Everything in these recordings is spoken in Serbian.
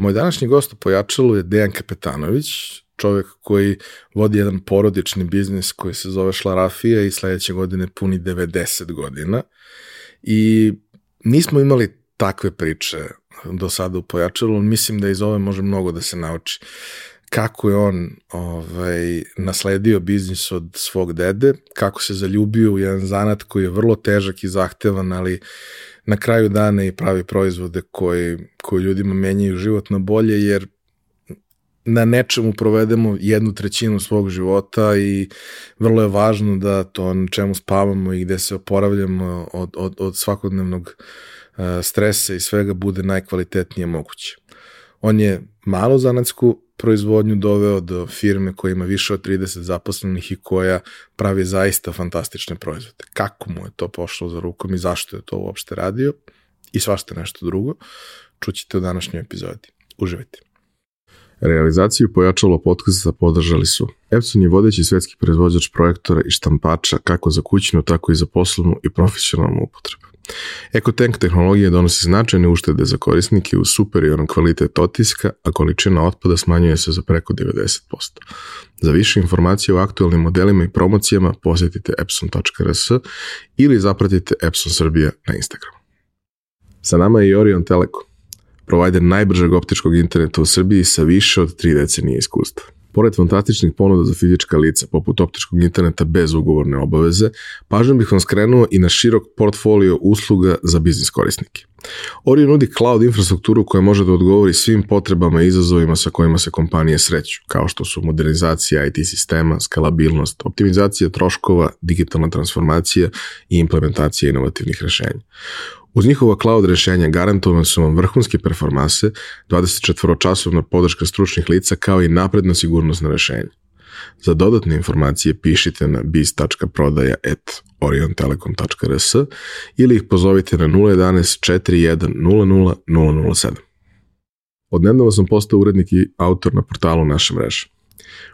Moj današnji gost u Pojačalu je Dejan Kapetanović, čovjek koji vodi jedan porodični biznis koji se zove Šlarafija i sledeće godine puni 90 godina. I nismo imali takve priče do sada u Pojačalu, mislim da iz ove može mnogo da se nauči kako je on ovaj, nasledio biznis od svog dede, kako se zaljubio u jedan zanat koji je vrlo težak i zahtevan, ali na kraju dana i pravi proizvode koji, koji ljudima menjaju život na bolje, jer na nečemu provedemo jednu trećinu svog života i vrlo je važno da to na čemu spavamo i gde se oporavljamo od, od, od svakodnevnog uh, stresa i svega bude najkvalitetnije moguće. On je malo zanatsku proizvodnju doveo do firme koja ima više od 30 zaposlenih i koja pravi zaista fantastične proizvode. Kako mu je to pošlo za rukom i zašto je to uopšte radio i svašta nešto drugo, čućete u današnjoj epizodi. Uživajte. Realizaciju pojačalo podcasta podržali su Epson je vodeći svetski proizvođač projektora i štampača kako za kućnu, tako i za poslovnu i profesionalnu upotrebu. EcoTank tehnologija donosi značajne uštede za korisnike u superioran kvalitet otiska, a količina otpada smanjuje se za preko 90%. Za više informacije o aktualnim modelima i promocijama posetite epson.rs ili zapratite Epson Srbija na Instagramu. Sa nama je i Orion Telekom, provider najbržeg optičkog interneta u Srbiji sa više od 3 decenije iskustva. Pored fantastičnih ponuda za fizička lica, poput optičkog interneta bez ugovorne obaveze, pažnjom bih vam skrenuo i na širok portfolio usluga za biznis korisnike. Orion nudi cloud infrastrukturu koja može da odgovori svim potrebama i izazovima sa kojima se kompanije sreću, kao što su modernizacija IT sistema, skalabilnost, optimizacija troškova, digitalna transformacija i implementacija inovativnih rešenja. Uz njihova cloud rešenja garantovane su vam vrhunske performanse, 24-časovna podrška stručnih lica kao i napredna sigurnosna rešenja. Za dodatne informacije pišite na biz.prodaja.oriontelekom.rs ili ih pozovite na 011 41 00 007. Odnedavno sam postao urednik i autor na portalu naše mreže.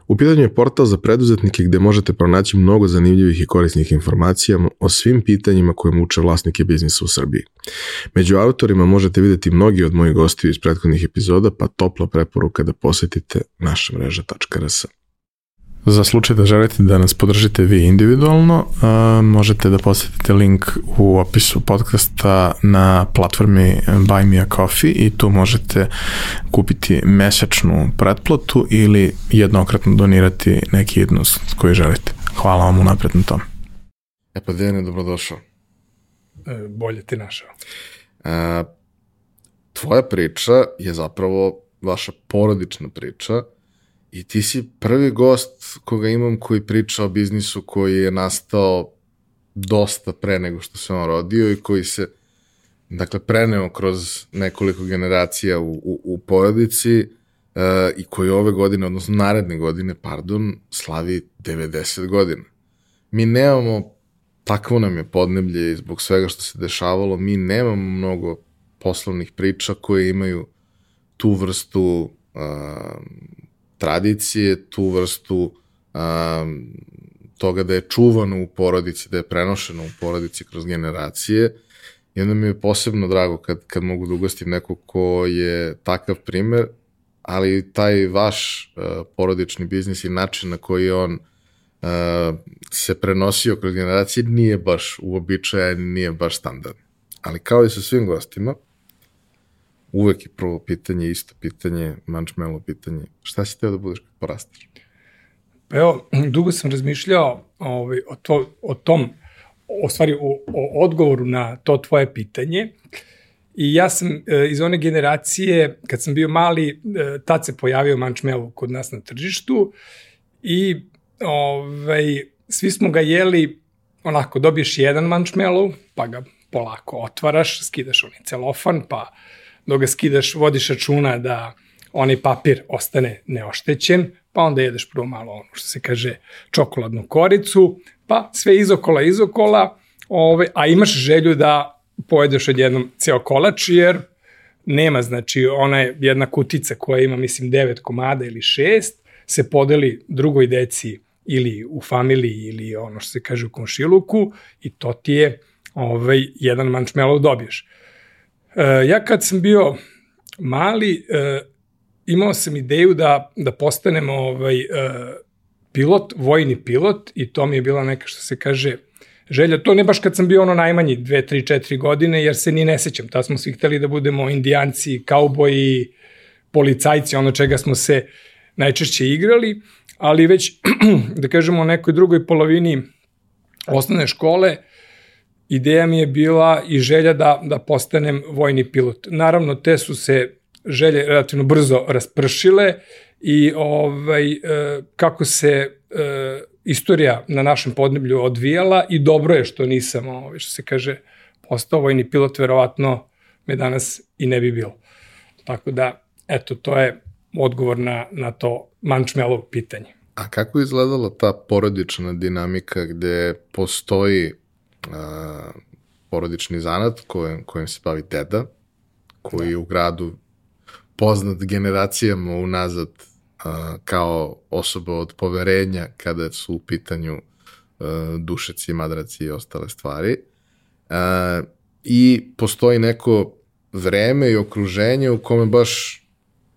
U pitanju je portal za preduzetnike gde možete pronaći mnogo zanimljivih i korisnih informacija o svim pitanjima koje muče vlasnike biznisa u Srbiji. Među autorima možete videti mnogi od mojih gostiju iz prethodnih epizoda, pa topla preporuka da posetite naša mreža.rs. Za slučaj da želite da nas podržite vi individualno, uh, možete da posetite link u opisu podcasta na platformi Buy Me a Coffee i tu možete kupiti mesečnu pretplatu ili jednokratno donirati neki iznos koji želite. Hvala vam unapred na tom. E pa Dejane, dobrodošao. E, bolje ti našao. E, tvoja priča je zapravo vaša porodična priča, I ti si prvi gost koga imam koji priča o biznisu koji je nastao dosta pre nego što se on rodio i koji se dakle preneo kroz nekoliko generacija u, u, u porodici uh, i koji ove godine, odnosno naredne godine, pardon, slavi 90 godina. Mi nemamo, takvo nam je podneblje i zbog svega što se dešavalo, mi nemamo mnogo poslovnih priča koje imaju tu vrstu uh, tradicije, tu vrstu um, toga da je čuvano u porodici, da je prenošeno u porodici kroz generacije. I onda mi je posebno drago kad, kad mogu da ugostim neko ko je takav primer, ali taj vaš uh, porodični biznis i način na koji on uh, se prenosio kroz generacije nije baš uobičajan, nije baš standard. Ali kao i sa svim gostima, uvek je prvo pitanje, isto pitanje, mančmelo pitanje, šta si teo da budeš kad porasteš? Pa evo, dugo sam razmišljao ovaj, o, to, o tom, o stvari o, o odgovoru na to tvoje pitanje. I ja sam e, iz one generacije, kad sam bio mali, e, tad se pojavio mančmelo kod nas na tržištu i ovaj, svi smo ga jeli, onako, dobiješ jedan mančmelo, pa ga polako otvaraš, skidaš onaj celofan, pa dok ga skidaš, vodiš računa da onaj papir ostane neoštećen, pa onda jedeš prvo malo ono što se kaže čokoladnu koricu, pa sve izokola izokola, ove, a imaš želju da pojedeš odjednom ceo kolač, jer nema, znači ona je jedna kutica koja ima mislim 9 komada ili 6, se podeli drugoj deci ili u familiji ili ono što se kaže u komšiluku i to ti je ovaj, jedan mančmelov dobiješ. E, ja kad sam bio mali, e, imao sam ideju da, da postanem ovaj, uh, pilot, vojni pilot i to mi je bila neka što se kaže želja. To ne baš kad sam bio ono najmanji, dve, tri, četiri godine, jer se ni ne sećam. Ta smo svi hteli da budemo indijanci, kauboji, policajci, ono čega smo se najčešće igrali, ali već, da kažemo, u nekoj drugoj polovini osnovne škole, ideja mi je bila i želja da, da postanem vojni pilot. Naravno, te su se želje relativno brzo raspršile i ovaj, e, kako se e, istorija na našem podneblju odvijala i dobro je što nisam, ovaj, što se kaže, postao vojni pilot, verovatno me danas i ne bi bilo. Tako da, eto, to je odgovor na, na to mančmelo pitanje. A kako je izgledala ta porodična dinamika gde postoji a, porodični zanat kojim, kojim se bavi deda, koji je u gradu poznat generacijama unazad a, kao osoba od poverenja kada su u pitanju a, dušeci, madraci i ostale stvari. A, I postoji neko vreme i okruženje u kome baš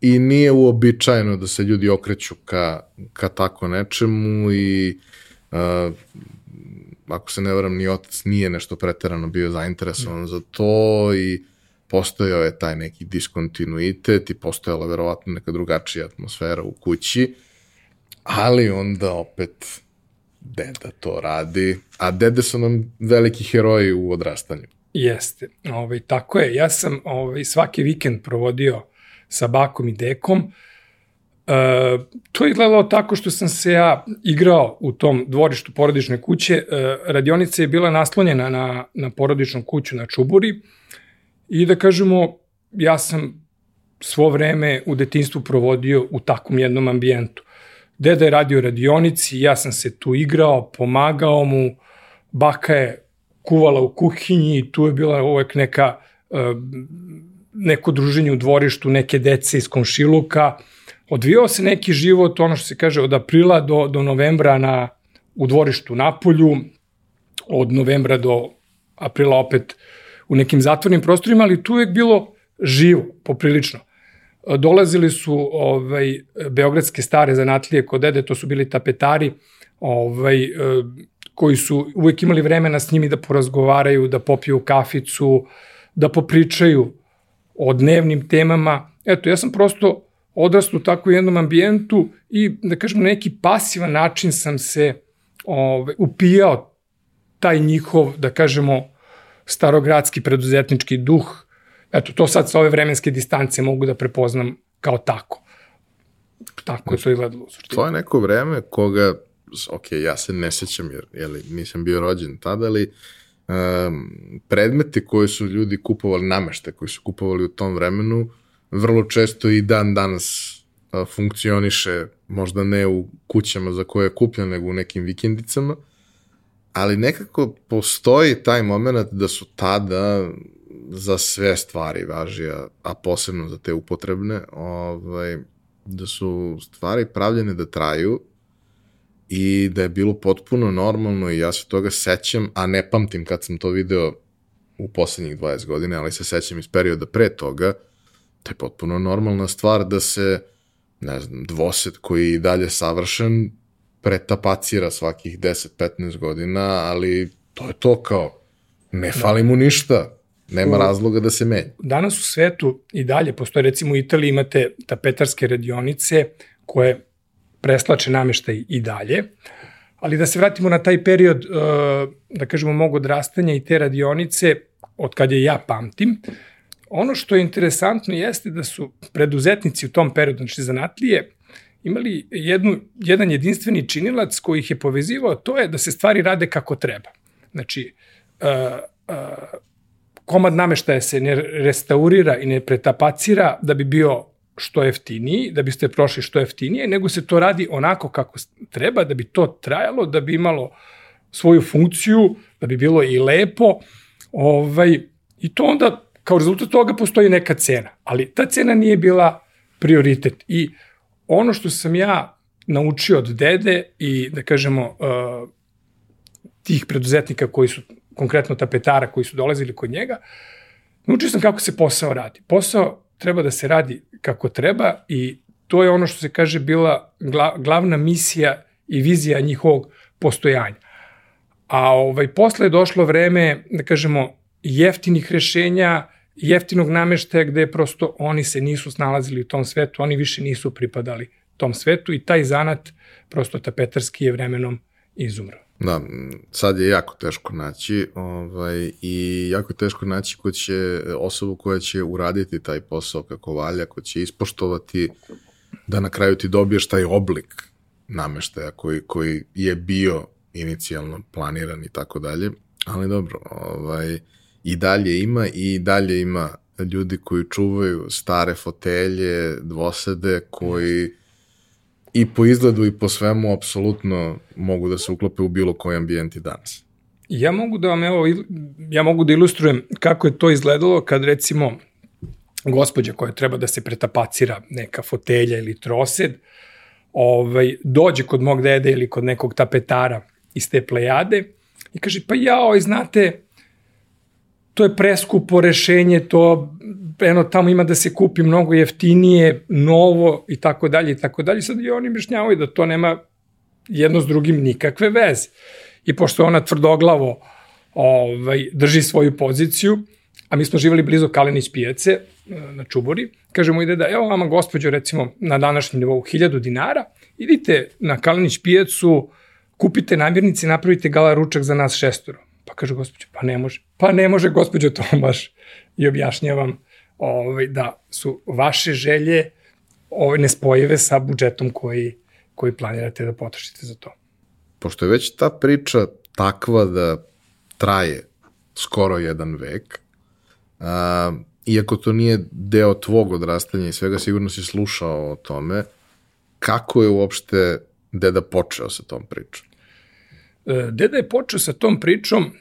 i nije uobičajeno da se ljudi okreću ka, ka tako nečemu i uh, ako se ne varam, ni otac nije nešto preterano bio zainteresovan mm. za to i postojao je taj neki diskontinuitet i postojala verovatno neka drugačija atmosfera u kući, ali onda opet deda to radi, a dede su nam veliki heroji u odrastanju. Jeste, ovaj, tako je. Ja sam ovaj, svaki vikend provodio sa bakom i dekom. E, to je gledalo tako što sam se ja igrao u tom dvorištu porodične kuće. E, radionica je bila naslonjena na, na porodičnu kuću na Čuburi i da kažemo, ja sam svo vreme u detinstvu provodio u takvom jednom ambijentu. Deda je radio radionici, ja sam se tu igrao, pomagao mu, baka je kuvala u kuhinji i tu je bila uvek neka uh, neko druženje u dvorištu, neke dece iz komšiluka. Odvijao se neki život, ono što se kaže, od aprila do, do novembra na, u dvorištu Napolju, od novembra do aprila opet u nekim zatvornim prostorima, ali tu je bilo živo, poprilično. Dolazili su ovaj, beogradske stare zanatlije kod dede, to su bili tapetari, ovaj, koji su uvek imali vremena s njimi da porazgovaraju, da popiju kaficu, da popričaju o dnevnim temama. Eto, ja sam prosto odrastao u takvom jednom ambijentu i, da kažemo, na neki pasivan način sam se ove, upijao taj njihov, da kažemo, starogradski preduzetnički duh. Eto, to sad sa ove vremenske distance mogu da prepoznam kao tako. Tako je to izgledalo. To je neko vreme koga, ok, ja se ne sećam jer jeli, nisam bio rođen tada, ali um, predmete koje su ljudi kupovali, namešte koje su kupovali u tom vremenu, vrlo često i dan danas funkcioniše, možda ne u kućama za koje je kupljen, nego u nekim vikendicama, ali nekako postoji taj moment da su tada za sve stvari važi, a, a posebno za te upotrebne, ovaj, da su stvari pravljene da traju i da je bilo potpuno normalno i ja se toga sećam, a ne pamtim kad sam to video u poslednjih 20 godina, ali se sećam iz perioda pre toga, to je potpuno normalna stvar da se, ne znam, dvoset koji je i dalje savršen, pretapacira svakih 10-15 godina, ali to je to kao, ne fali mu ništa, nema u, razloga da se menja. Danas u svetu i dalje postoje, recimo u Italiji imate tapetarske radionice koje preslače nameštaj i dalje. Ali da se vratimo na taj period, uh, da kažemo, mog odrastanja i te radionice, od kad je ja pamtim, ono što je interesantno jeste da su preduzetnici u tom periodu, znači zanatlije, imali jednu, jedan jedinstveni činilac koji ih je povezivao, to je da se stvari rade kako treba. Znači, uh, uh, komad nameštaja se ne restaurira i ne pretapacira da bi bio što jeftiniji, da biste prošli što jeftinije, nego se to radi onako kako treba, da bi to trajalo, da bi imalo svoju funkciju, da bi bilo i lepo, ovaj, i to onda, kao rezultat toga, postoji neka cena. Ali ta cena nije bila prioritet. I ono što sam ja naučio od dede i, da kažemo, uh, tih preduzetnika koji su, konkretno tapetara koji su dolazili kod njega, naučio sam kako se posao radi. Posao treba da se radi kako treba i to je ono što se kaže bila glavna misija i vizija njihovog postojanja. A ovaj, posle je došlo vreme, da kažemo, jeftinih rešenja, jeftinog nameštaja gde prosto oni se nisu snalazili u tom svetu, oni više nisu pripadali tom svetu i taj zanat prosto tapetarski je vremenom izumrao. Da, sad je jako teško naći ovaj, i jako teško naći ko će, osobu koja će uraditi taj posao kako valja, ko će ispoštovati da na kraju ti dobiješ taj oblik nameštaja koji, koji je bio inicijalno planiran i tako dalje, ali dobro, ovaj, i dalje ima i dalje ima ljudi koji čuvaju stare fotelje, dvosede, koji i po izgledu i po svemu apsolutno mogu da se uklope u bilo koji ambijent i danas. Ja mogu da vam, evo, ja mogu da ilustrujem kako je to izgledalo kad recimo gospođa koja treba da se pretapacira neka fotelja ili trosed, ovaj, dođe kod mog dede ili kod nekog tapetara iz te plejade i kaže, pa jao, znate, to je preskupo rešenje, to eno tamo ima da se kupi mnogo jeftinije, novo i tako dalje i tako dalje. Sad i oni mišnjavaju da to nema jedno s drugim nikakve veze. I pošto ona tvrdoglavo ovaj, drži svoju poziciju, a mi smo živali blizu Kalenić pijace e, na Čubori, kažemo ide da, evo vama gospođo recimo na današnjem nivou 1000 dinara, idite na Kalenić pijacu, kupite namirnice napravite gala ručak za nas šestoro. Pa kaže gospođo, pa ne može. Pa ne može gospođo to baš. I objašnjavam ovaj, da su vaše želje ovaj, nespojive sa budžetom koji, koji planirate da potrošite za to. Pošto je već ta priča takva da traje skoro jedan vek, a, iako to nije deo tvog odrastanja i svega, sigurno si slušao o tome, kako je uopšte deda počeo sa tom pričom? E, deda je počeo sa tom pričom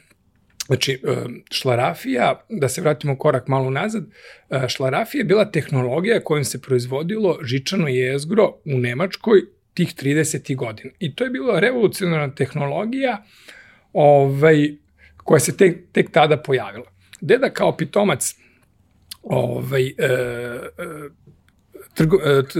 Znači, e, šlarafija, da se vratimo korak malo nazad, e, šlarafija je bila tehnologija kojom se proizvodilo žičano jezgro u Nemačkoj tih 30. godina. I to je bila revolucionarna tehnologija ovaj, koja se tek, tek tada pojavila. Deda kao pitomac ovaj, e, trgo,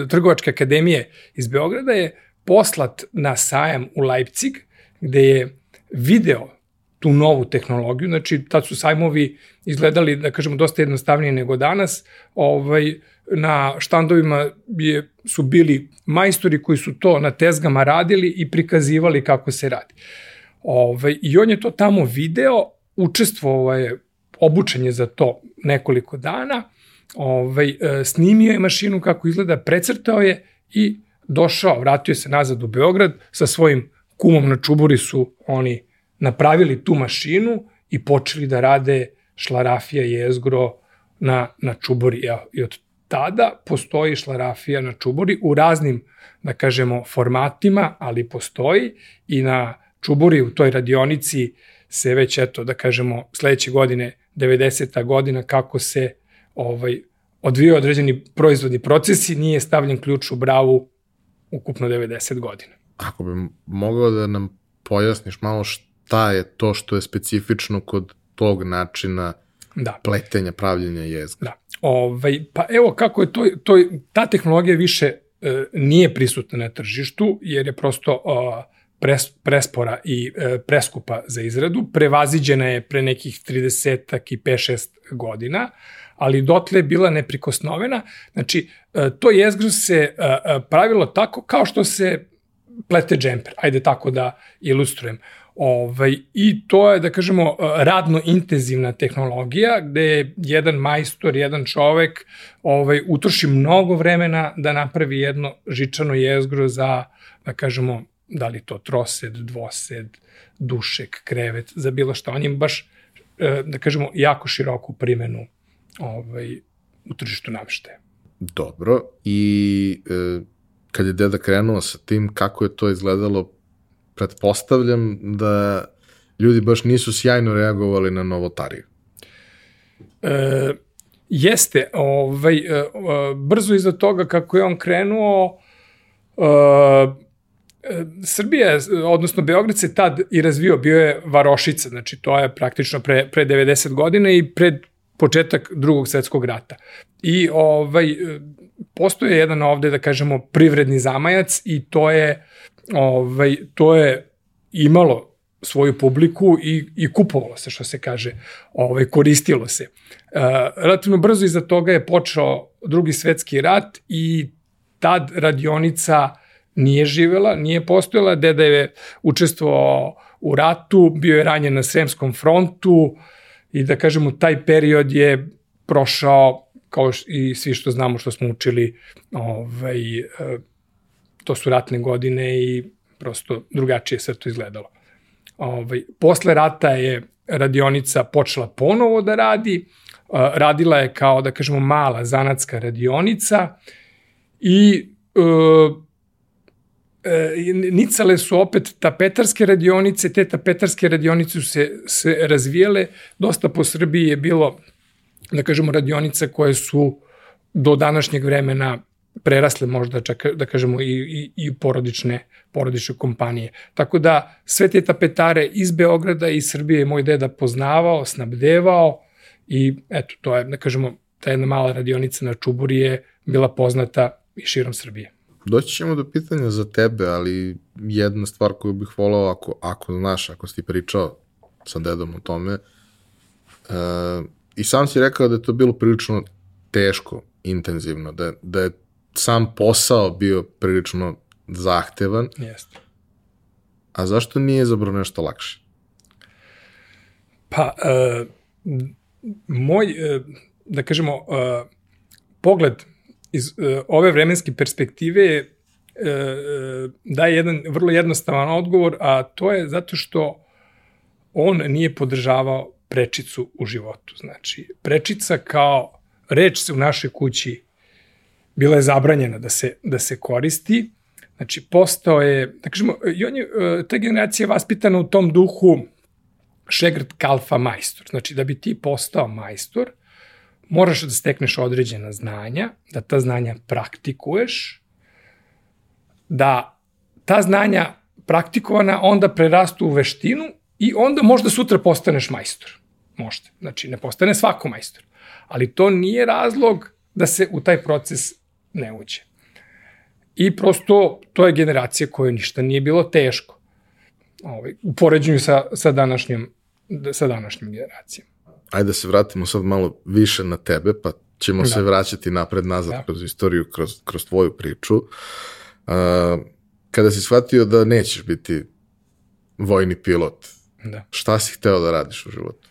Trgovačke akademije iz Beograda je poslat na sajam u Leipzig, gde je video tu novu tehnologiju, znači tad su sajmovi izgledali, da kažemo, dosta jednostavnije nego danas, ovaj, na štandovima je, su bili majstori koji su to na tezgama radili i prikazivali kako se radi. Ovaj, I on je to tamo video, učestvovao je obučenje za to nekoliko dana, ovaj, e, snimio je mašinu kako izgleda, precrtao je i došao, vratio se nazad u Beograd sa svojim kumom na čuburi su oni napravili tu mašinu i počeli da rade šlarafija jezgro na, na čubori. I od tada postoji šlarafija na čubori u raznim, da kažemo, formatima, ali postoji i na čuburi u toj radionici se već, eto, da kažemo, sledeće godine, 90. godina, kako se ovaj, odvijaju određeni proizvodni procesi, nije stavljen ključ u bravu ukupno 90 godina. Ako bi mogao da nam pojasniš malo šta je to što je specifično kod tog načina da. pletenja, pravljenja jezgra. Da. Ovaj, pa evo kako je to, to ta tehnologija više e, nije prisutna na tržištu, jer je prosto e, pres, prespora i e, preskupa za izradu. Prevaziđena je pre nekih 30 i 5-6 godina, ali dotle je bila neprikosnovena. Znači, e, to jezgro se e, e pravilo tako kao što se plete džemper, ajde tako da ilustrujem. Ovaj, I to je, da kažemo, radno intenzivna tehnologija gde je jedan majstor, jedan čovek ovaj, utroši mnogo vremena da napravi jedno žičano jezgro za, da kažemo, da li to trosed, dvosed, dušek, krevet, za bilo šta. On je baš, e, da kažemo, jako široku primenu ovaj, u tržištu nameštaja. Dobro, i e, kad je deda krenuo sa tim, kako je to izgledalo pretpostavljam da ljudi baš nisu sjajno reagovali na novotariju. E, jeste, ovaj, e, e, brzo iza toga kako je on krenuo, e, Srbija, odnosno Beograd se tad i razvio, bio je varošica, znači to je praktično pre, pre 90 godina i pred početak drugog svetskog rata. I ovaj, postoje jedan ovde, da kažemo, privredni zamajac i to je, ovaj, to je imalo svoju publiku i, i kupovalo se, što se kaže, ovaj, koristilo se. E, relativno brzo iza toga je počeo drugi svetski rat i tad radionica nije živela, nije postojala, deda je učestvovao u ratu, bio je ranjen na Sremskom frontu i da kažemo taj period je prošao kao i svi što znamo što smo učili ovaj, e, to su ratne godine i prosto drugačije sve to izgledalo. Ovaj, posle rata je radionica počela ponovo da radi, e, radila je kao, da kažemo, mala zanatska radionica i e, e, nicale su opet tapetarske radionice, te tapetarske radionice su se, se razvijele, dosta po Srbiji je bilo, da kažemo, radionica koje su do današnjeg vremena prerasle možda čak da kažemo i, i, i porodične, porodične kompanije. Tako da sve te tapetare iz Beograda i Srbije je moj deda poznavao, snabdevao i eto to je da kažemo ta jedna mala radionica na Čuburi je bila poznata i širom Srbije. Doći ćemo do pitanja za tebe, ali jedna stvar koju bih volao, ako, ako znaš, ako si pričao sa dedom o tome, e, i sam si rekao da je to bilo prilično teško, intenzivno, da, da je sam posao bio prilično zahtevan. Jeste. A zašto nije zabrao nešto lakše? Pa, e, moj, e, da kažemo, e, pogled iz uh, ove vremenske perspektive uh, daje jedan vrlo jednostavan odgovor, a to je zato što on nije podržavao prečicu u životu. Znači, prečica kao reč u našoj kući bila je zabranjena da se, da se koristi. Znači, postao je, da kažemo, i on je, ta generacija je vaspitana u tom duhu šegrt kalfa majstor. Znači, da bi ti postao majstor, moraš da stekneš određena znanja, da ta znanja praktikuješ, da ta znanja praktikovana onda prerastu u veštinu i onda možda sutra postaneš majstor. Možda. Znači, ne postane svako majstor. Ali to nije razlog da se u taj proces ne uđe. I prosto, to je generacija koja ništa nije bilo teško. Ovaj, u poređenju sa, sa, današnjom, sa današnjom generacijom ajde da se vratimo sad malo više na tebe, pa ćemo da. se vraćati napred nazad da. kroz istoriju, kroz, kroz tvoju priču. Uh, kada si shvatio da nećeš biti vojni pilot, da. šta si hteo da radiš u životu?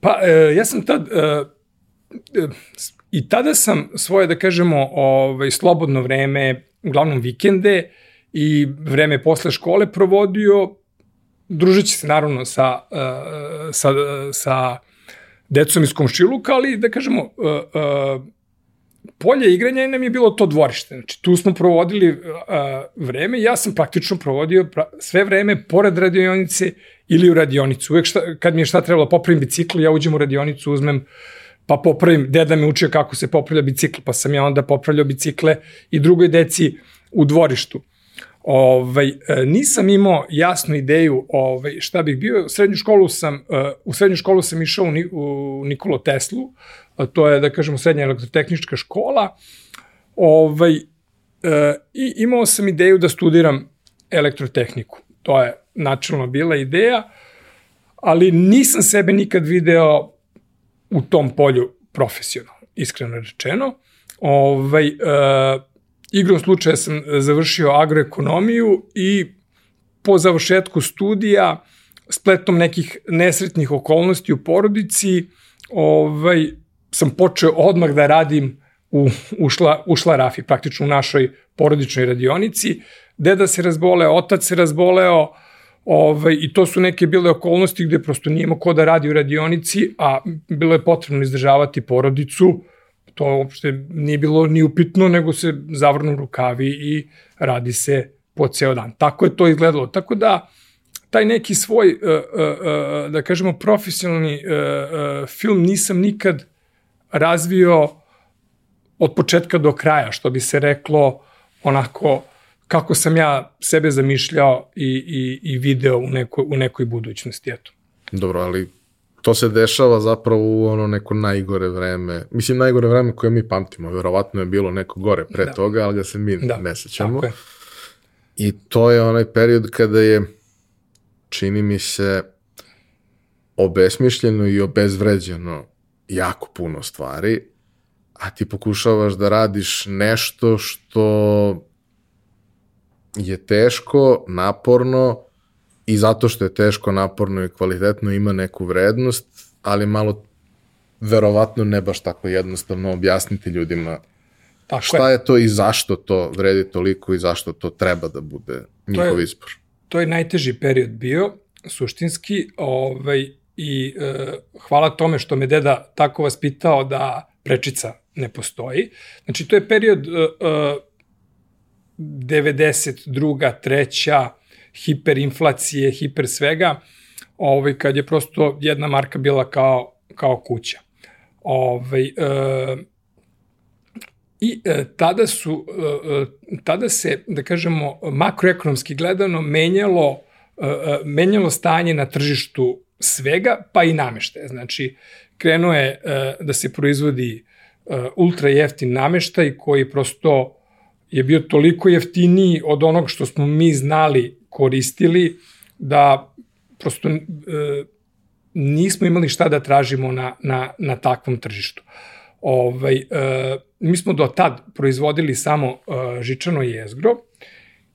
Pa, e, ja sam tad, e, e, i tada sam svoje, da kažemo, ovaj, slobodno vreme, uglavnom vikende i vreme posle škole provodio družeći se naravno sa, uh, sa, sa decom iz komšiluka, ali da kažemo, uh, uh, polje igranja nam je bilo to dvorište. Znači, tu smo provodili uh, vreme ja sam praktično provodio pra, sve vreme pored radionice ili u radionicu. Uvek šta, kad mi je šta trebalo, popravim bicikl, ja uđem u radionicu, uzmem pa popravim, deda me učio kako se popravlja bicikl, pa sam ja onda popravljao bicikle i drugoj deci u dvorištu. Ovaj, e, nisam imao jasnu ideju ovaj, šta bih bio. U srednju školu sam, u srednju školu sam išao u, u Nikolo Teslu, to je, da kažemo, srednja elektrotehnička škola. Ovaj, e, I imao sam ideju da studiram elektrotehniku. To je načelno bila ideja, ali nisam sebe nikad video u tom polju profesionalno, iskreno rečeno. Ovaj, igrom slučaja sam e, završio agroekonomiju i po završetku studija, spletom nekih nesretnih okolnosti u porodici, ovaj, sam počeo odmah da radim u, u, šla, u šlarafi, praktično u našoj porodičnoj radionici. Deda se razboleo, otac se razboleo, ovaj, i to su neke bile okolnosti gde prosto nijemo ko da radi u radionici, a bilo je potrebno izdržavati porodicu, to uopšte nije bilo ni upitno, nego se zavrnu rukavi i radi se po ceo dan. Tako je to izgledalo. Tako da, taj neki svoj, uh, uh, uh, da kažemo, profesionalni film nisam nikad razvio od početka do kraja, što bi se reklo onako kako sam ja sebe zamišljao i, i, i video u nekoj, u nekoj budućnosti. Eto. Dobro, ali to se dešava zapravo u ono neko najgore vreme. Mislim, najgore vreme koje mi pamtimo. Verovatno je bilo neko gore pre da. toga, ali ga se mi da. ne sećamo. I to je onaj period kada je, čini mi se, obesmišljeno i obezvređeno jako puno stvari, a ti pokušavaš da radiš nešto što je teško, naporno i zato što je teško, naporno i kvalitetno ima neku vrednost, ali malo verovatno ne baš tako jednostavno objasniti ljudima tako šta je. je to i zašto to vredi toliko i zašto to treba da bude njihov izbor. To je najteži period bio, suštinski, ovaj, i e, hvala tome što me deda tako vaspitao da prečica ne postoji. Znači, to je period e, e, 92. treća, hiperinflacije, hiper svega, ovaj, kad je prosto jedna marka bila kao, kao kuća. Ovaj, e, I e, tada su, e, e tada se, da kažemo, makroekonomski gledano menjalo, e, e menjalo stanje na tržištu svega, pa i nameštaja. Znači, krenuo je e, da se proizvodi e, ultra jeftin nameštaj koji prosto je bio toliko jeftiniji od onog što smo mi znali koristili, da prosto e, nismo imali šta da tražimo na, na, na takvom tržištu. Ovaj, e, mi smo do tad proizvodili samo e, žičano jezgro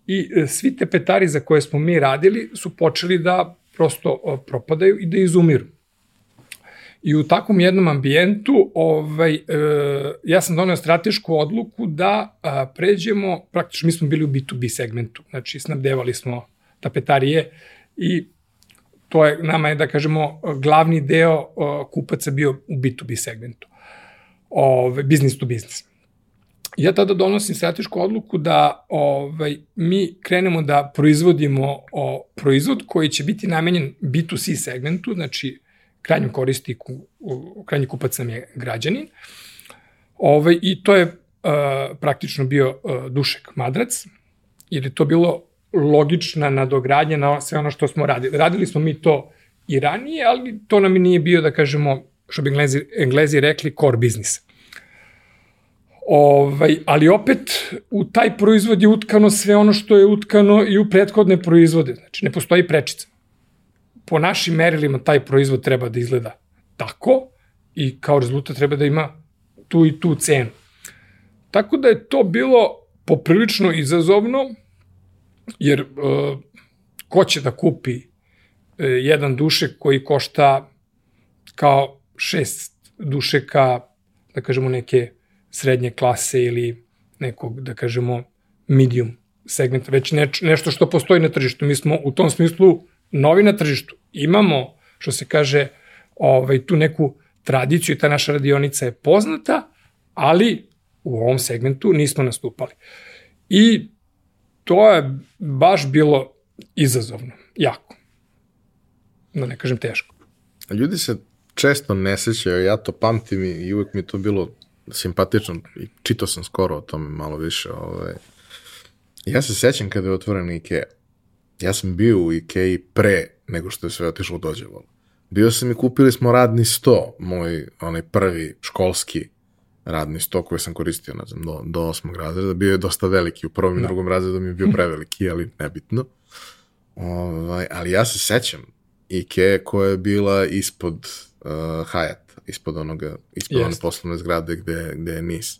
i e, svi te petari za koje smo mi radili su počeli da prosto propadaju i da izumiru. I u takvom jednom ambijentu ovaj, e, ja sam donio stratešku odluku da a, pređemo, praktično mi smo bili u B2B segmentu, znači snabdevali smo tapetarije i to je, nama je, da kažemo, glavni deo a, kupaca bio u B2B segmentu, ovaj, business to business. Ja tada donosim stratešku odluku da ovaj, mi krenemo da proizvodimo o, proizvod koji će biti namenjen B2C segmentu, znači krajnjem korisniku, krajnji kupac nam je građanin. Ovaj, I to je uh, praktično bio uh, Dušek Madrac, jer je to bilo logična nadogradnja na sve ono što smo radili. Radili smo mi to i ranije, ali to nam nije bio, da kažemo, što bi englezi, englezi rekli, core business. Ovaj, ali opet u taj proizvod je utkano sve ono što je utkano i u prethodne proizvode. Znači, ne postoji prečica po našim merilima taj proizvod treba da izgleda tako i kao rezultat treba da ima tu i tu cenu. Tako da je to bilo poprilično izazovno, jer e, ko će da kupi e, jedan dušek koji košta kao šest dušeka, da kažemo neke srednje klase ili nekog, da kažemo, medium segmenta, već neč, nešto što postoji na tržištu. Mi smo u tom smislu novi na tržištu. Imamo, što se kaže, ovaj, tu neku tradiciju i ta naša radionica je poznata, ali u ovom segmentu nismo nastupali. I to je baš bilo izazovno, jako. Da ne kažem teško. Ljudi se često ne sećaju, ja to pamtim i uvek mi to bilo simpatično i čitao sam skoro o tome malo više. Ovaj. Ja se sećam kada je otvoren Ikea Ja sam bio u Ikeji pre nego što je sve otišlo dođevalo. Bio sam i kupili smo radni sto, moj onaj prvi školski radni sto koji sam koristio, ne znam, do, do osmog razreda. Bio je dosta veliki, u prvom i no. Da. drugom razredu mi je bio preveliki, ali nebitno. Ovaj, ali ja se sećam Ikeje koja je bila ispod uh, Hayat, ispod onoga, ispod one poslovne zgrade gde, gde je NIS.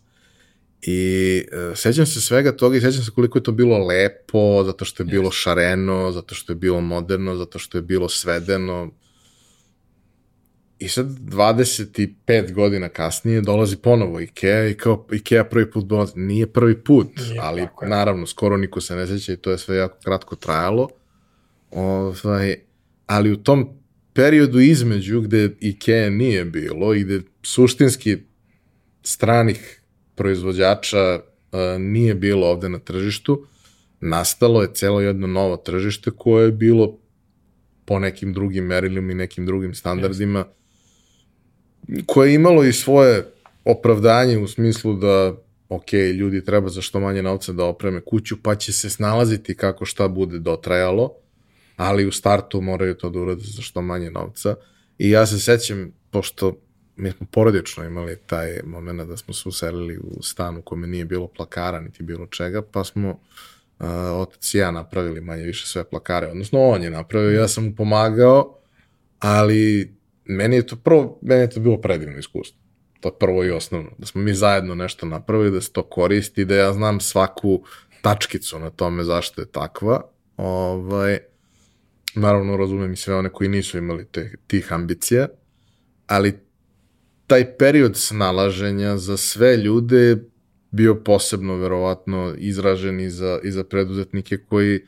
I uh, sećam se svega toga i sećam se koliko je to bilo lepo, zato što je bilo yes. šareno, zato što je bilo moderno, zato što je bilo svedeno. I sad 25 godina kasnije dolazi ponovo Ikea i kao Ikea prvi put dolazi. Nije prvi put, Nije, ali naravno skoro niko se ne seća i to je sve jako kratko trajalo. Ovaj, ali u tom periodu između gde Ikea nije bilo i gde suštinski stranih proizvođača nije bilo ovde na tržištu, nastalo je celo jedno novo tržište koje je bilo po nekim drugim merilima i nekim drugim standardima, koje je imalo i svoje opravdanje u smislu da ok, ljudi treba za što manje novca da opreme kuću, pa će se snalaziti kako šta bude dotrajalo, ali u startu moraju to da urade za što manje novca. I ja se sećam, pošto mi smo porodično imali taj moment da smo se uselili u stan u kome nije bilo plakara, niti bilo čega, pa smo uh, otac i ja napravili manje više sve plakare, odnosno on je napravio, ja sam mu pomagao, ali meni je to prvo, meni je to bilo predivno iskustvo. To je prvo i osnovno. Da smo mi zajedno nešto napravili, da se to koristi, da ja znam svaku tačkicu na tome zašto je takva. Ovaj, naravno razumem i sve one koji nisu imali te, tih ambicija, ali taj period snalaženja za sve ljude bio posebno verovatno izražen i za, i za preduzetnike koji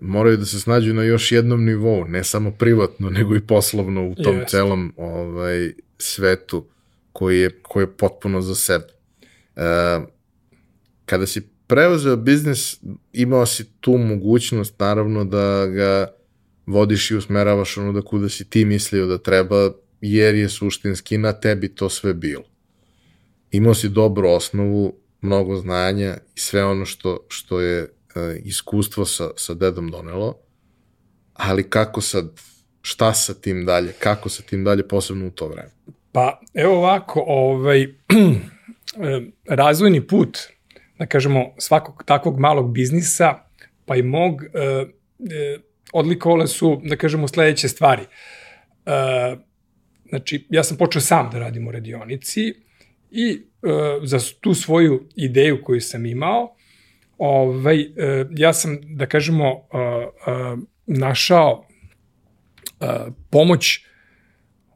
moraju da se snađu na još jednom nivou, ne samo privatno, nego i poslovno u tom yes. celom ovaj, svetu koji je, koji je potpuno za sebe. E, kada si preuzeo biznis, imao si tu mogućnost, naravno, da ga vodiš i usmeravaš ono da kuda si ti mislio da treba, jer je suštinski na tebi to sve bilo. Imao si dobru osnovu, mnogo znanja i sve ono što, što je e, iskustvo sa, sa dedom donelo, ali kako sad, šta sa tim dalje, kako sa tim dalje, posebno u to vreme? Pa, evo ovako, ovaj, e, razvojni put, da kažemo, svakog takvog malog biznisa, pa i mog, e, e, odlikovale su, da kažemo, sledeće stvari. E, znači, ja sam počeo sam da radim u radionici i e, za tu svoju ideju koju sam imao, ovaj, e, ja sam, da kažemo, e, e, našao e, pomoć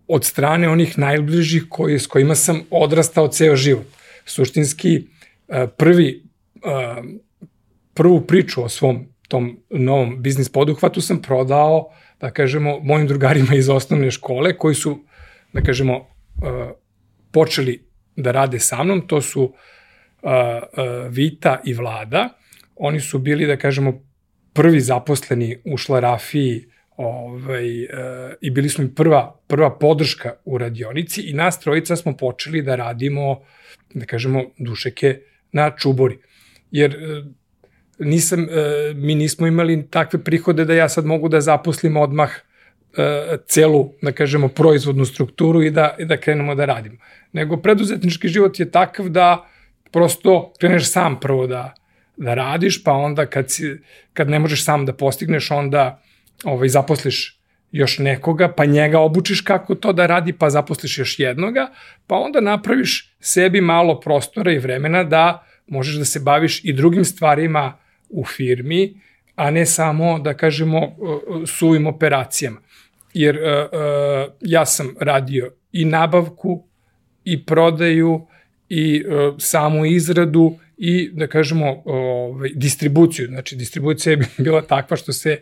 od strane onih najbližih koji, s kojima sam odrastao ceo život. Suštinski, e, prvi, e, prvu priču o svom tom novom biznis poduhvatu sam prodao, da kažemo, mojim drugarima iz osnovne škole koji su, da kažemo, uh, počeli da rade sa mnom, to su uh, uh, Vita i Vlada. Oni su bili, da kažemo, prvi zaposleni u šlarafiji ovaj, i bili smo im prva, prva podrška u radionici i nas trojica smo počeli da radimo, da kažemo, dušeke na čubori. Jer nisam, e, mi nismo imali takve prihode da ja sad mogu da zaposlim odmah e, celu, da kažemo, proizvodnu strukturu i da, i da krenemo da radimo. Nego preduzetnički život je takav da prosto kreneš sam prvo da, da radiš, pa onda kad, si, kad ne možeš sam da postigneš, onda ovaj, zaposliš još nekoga, pa njega obučiš kako to da radi, pa zaposliš još jednoga, pa onda napraviš sebi malo prostora i vremena da možeš da se baviš i drugim stvarima u firmi, a ne samo, da kažemo, suvim operacijama. Jer uh, uh, ja sam radio i nabavku, i prodaju, i samu izradu, i da kažemo ovaj, distribuciju. Znači distribucija je bila takva što se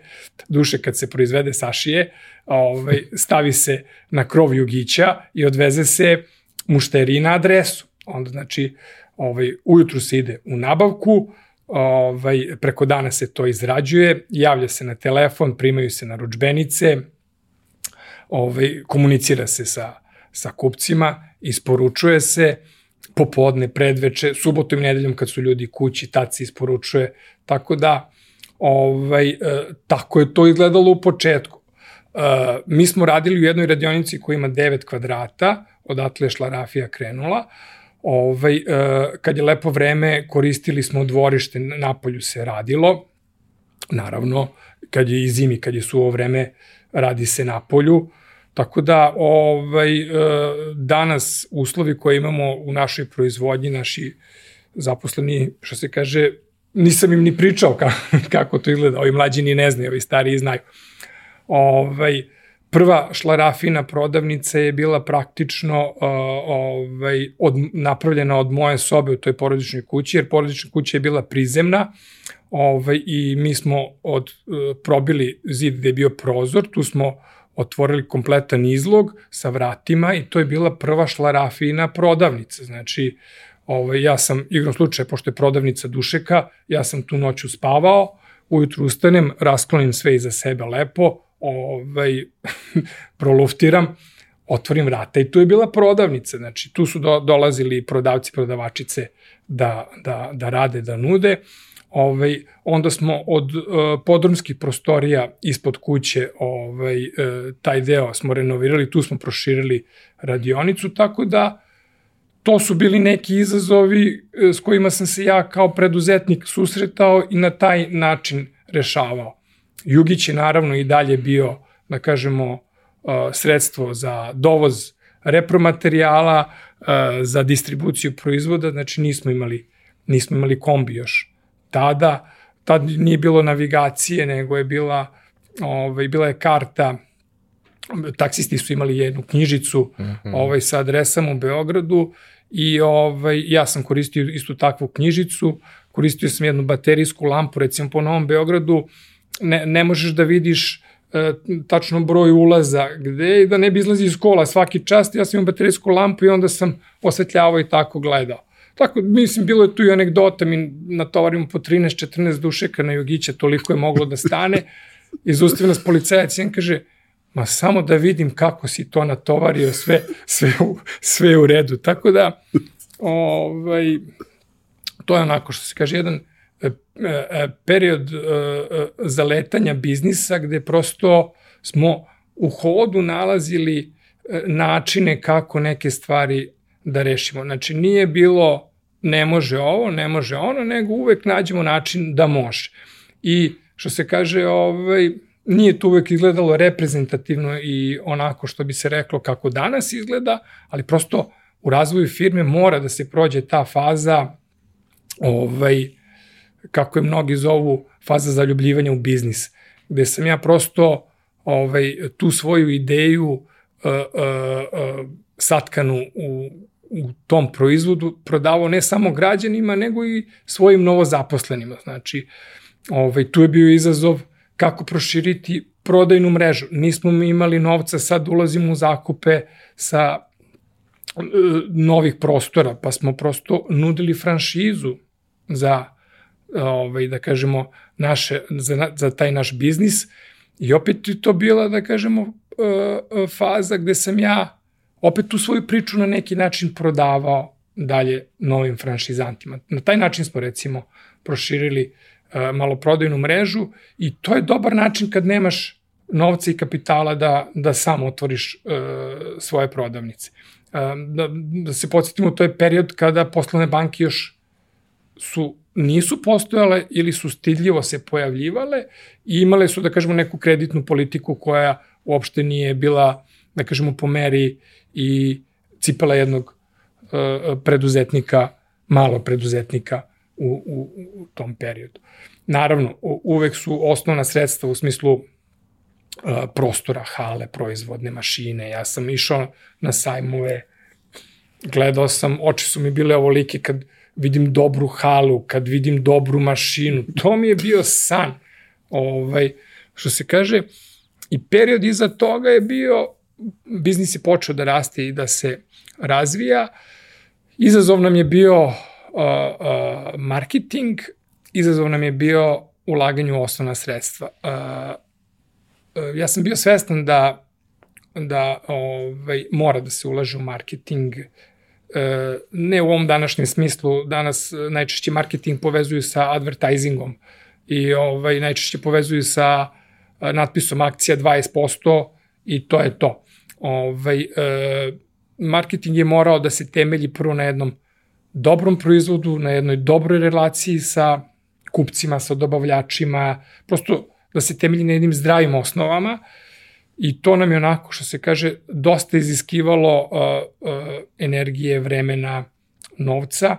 duše kad se proizvede sašije, ovaj, stavi se na krov jugića i odveze se mušteri na adresu. Onda znači ovaj, ujutru se ide u nabavku, ovaj, preko dana se to izrađuje, javlja se na telefon, primaju se naručbenice, ovaj, komunicira se sa, sa kupcima, isporučuje se, popodne, predveče, subotom i nedeljom kad su ljudi kući, tad se isporučuje, tako da ovaj, e, tako je to izgledalo u početku. E, mi smo radili u jednoj radionici koja ima 9 kvadrata, odatle je šlarafija krenula, Ovaj, e, kad je lepo vreme, koristili smo dvorište, na polju se radilo, naravno, kad je i zimi, kad je suvo vreme, radi se na polju, tako da ovaj, e, danas uslovi koje imamo u našoj proizvodnji, naši zaposleni, što se kaže, nisam im ni pričao kako to izgleda, ovi mlađi ni ne znaju, ovi stariji znaju. Ovaj, prva šlarafina prodavnica je bila praktično uh, ovaj, od, napravljena od moje sobe u toj porodičnoj kući, jer porodična kuća je bila prizemna ovaj, i mi smo od, uh, probili zid gde je bio prozor, tu smo otvorili kompletan izlog sa vratima i to je bila prva šlarafina prodavnica. Znači, ovaj, ja sam, igrom slučaja, pošto je prodavnica dušeka, ja sam tu noću spavao, ujutru ustanem, rasklonim sve iza sebe lepo, ovaj, proluftiram, otvorim vrata i tu je bila prodavnica, znači tu su do, dolazili prodavci, prodavačice da, da, da rade, da nude. Ovaj, onda smo od uh, podrumskih prostorija ispod kuće ovaj, uh, taj deo smo renovirali, tu smo proširili radionicu, tako da to su bili neki izazovi s kojima sam se ja kao preduzetnik susretao i na taj način rešavao. Jugić je naravno i dalje bio, da kažemo, sredstvo za dovoz repromaterijala, za distribuciju proizvoda, znači nismo imali, nismo imali kombi još tada. Tad nije bilo navigacije, nego je bila, ovaj, bila je karta, taksisti su imali jednu knjižicu mm -hmm. ovaj, sa adresama u Beogradu i ovaj, ja sam koristio istu takvu knjižicu, koristio sam jednu baterijsku lampu, recimo po Novom Beogradu, ne, ne možeš da vidiš e, tačno broj ulaza gde i da ne bi izlazi iz kola svaki čas, ja sam imao baterijsku lampu i onda sam osvetljavao i tako gledao. Tako, mislim, bilo je tu i anegdota, mi natovarimo po 13-14 dušeka na Jogića, toliko je moglo da stane. Izustavi nas policajac on kaže, ma samo da vidim kako si to natovario, sve, sve, u, sve u redu. Tako da, ovaj, to je onako što se kaže, jedan period e, zaletanja biznisa gde prosto smo u hodu nalazili načine kako neke stvari da rešimo. Znači, nije bilo ne može ovo, ne može ono, nego uvek nađemo način da može. I što se kaže, ovaj, nije to uvek izgledalo reprezentativno i onako što bi se reklo kako danas izgleda, ali prosto u razvoju firme mora da se prođe ta faza ovaj, kako je mnogi zovu faza zaljubljivanja u biznis, gde sam ja prosto ovaj, tu svoju ideju uh, uh, uh, satkanu u, u tom proizvodu prodavao ne samo građanima, nego i svojim novozaposlenima. Znači, ovaj, tu je bio izazov kako proširiti prodajnu mrežu. Nismo mi imali novca, sad ulazimo u zakupe sa e, novih prostora, pa smo prosto nudili franšizu za ovaj, da kažemo, naše, za, za taj naš biznis i opet je to bila, da kažemo, e, e, faza gde sam ja opet tu svoju priču na neki način prodavao dalje novim franšizantima. Na taj način smo recimo proširili uh, maloprodajnu mrežu i to je dobar način kad nemaš novca i kapitala da, da sam otvoriš svoje prodavnice. Da, da se podsjetimo, to je period kada poslovne banke još su nisu postojale ili su stidljivo se pojavljivale i imale su, da kažemo, neku kreditnu politiku koja uopšte nije bila, da kažemo, po meri i cipela jednog uh, preduzetnika, malo preduzetnika u, u, u tom periodu. Naravno, uvek su osnovna sredstva u smislu uh, prostora, hale, proizvodne mašine. Ja sam išao na sajmove, gledao sam, oči su mi bile ovolike kad vidim dobru halu, kad vidim dobru mašinu. To mi je bio san. Ovaj, što se kaže, i period iza toga je bio biznis je počeo da raste i da se razvija. Izazov nam je bio uh, uh, marketing, izazov nam je bio ulaganje u osnovna sredstva. Uh, uh, ja sam bio svestan da da ovaj, mora da se ulaže u marketing, ne u ovom današnjem smislu, danas najčešće marketing povezuju sa advertisingom i ovaj, najčešće povezuju sa natpisom akcija 20% i to je to. Ovaj, e, marketing je morao da se temelji prvo na jednom dobrom proizvodu, na jednoj dobroj relaciji sa kupcima, sa dobavljačima, prosto da se temelji na jednim zdravim osnovama i to nam je onako, što se kaže, dosta iziskivalo uh, uh, energije, vremena, novca,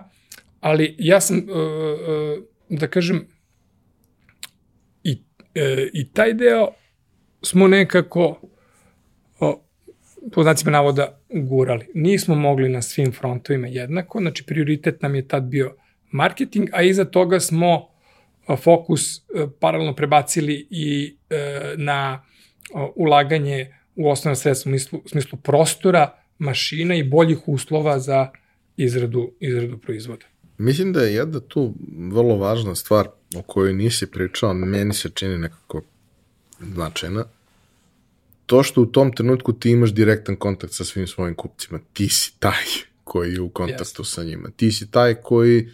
ali ja sam, uh, uh, da kažem, i, uh, i taj deo smo nekako po znacima navoda gurali. Nismo mogli na svim frontovima jednako, znači prioritet nam je tad bio marketing, a iza toga smo fokus paralelno prebacili i na ulaganje u osnovne sredstva u smislu, u smislu prostora, mašina i boljih uslova za izradu, izradu proizvoda. Mislim da je jedna tu vrlo važna stvar o kojoj nisi pričao, meni se čini nekako značajna, to što u tom trenutku ti imaš direktan kontakt sa svim svojim kupcima, ti si taj koji je u kontaktu yes. sa njima. Ti si taj koji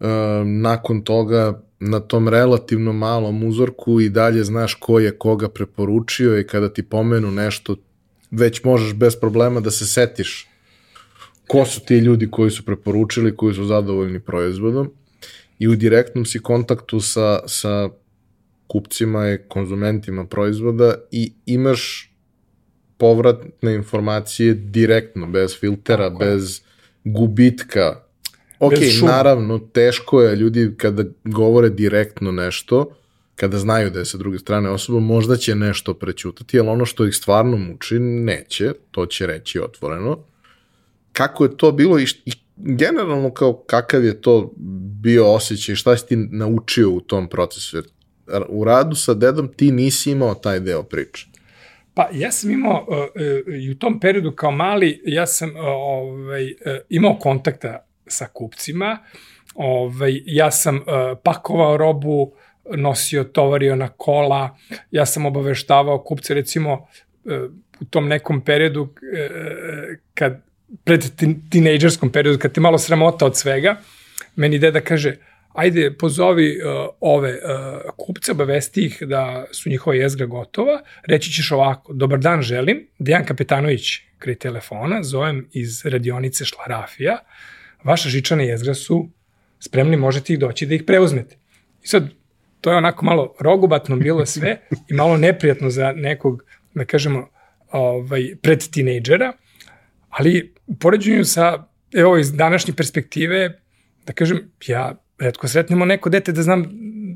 uh, nakon toga na tom relativno malom uzorku i dalje znaš ko je koga preporučio i kada ti pomenu nešto, već možeš bez problema da se setiš ko su ti ljudi koji su preporučili, koji su zadovoljni proizvodom i u direktnom si kontaktu sa, sa kupcima i konzumentima proizvoda i imaš povratne informacije direktno, bez filtera, Tako bez gubitka. Ok, naravno, teško je ljudi kada govore direktno nešto, kada znaju da je sa druge strane osoba, možda će nešto prećutati, ali ono što ih stvarno muči, neće, to će reći otvoreno. Kako je to bilo i, i generalno kao kakav je to bio osjećaj, šta si ti naučio u tom procesu? Jer u radu sa dedom ti nisi imao taj deo priče. Pa ja sam imao uh, uh, i u tom periodu kao mali, ja sam uh, ovaj, uh, imao kontakta sa kupcima, ovaj, ja sam uh, pakovao robu, nosio, tovario na kola, ja sam obaveštavao kupce, recimo uh, u tom nekom periodu uh, kad pred tinejdžerskom periodu, kad te malo sramota od svega, meni deda kaže, ajde pozovi uh, ove uh, kupce, obavesti ih da su njihova jezgra gotova, reći ćeš ovako, dobar dan želim, Dejan Kapetanović kraj telefona, zovem iz radionice Šlarafija, vaša žičana jezgra su spremni, možete ih doći da ih preuzmete. I sad, to je onako malo rogobatno bilo sve i malo neprijatno za nekog, da kažemo, ovaj, pred tinejdžera, ali u poređenju sa, evo, iz današnje perspektive, da kažem, ja redko sretnemo neko dete da znam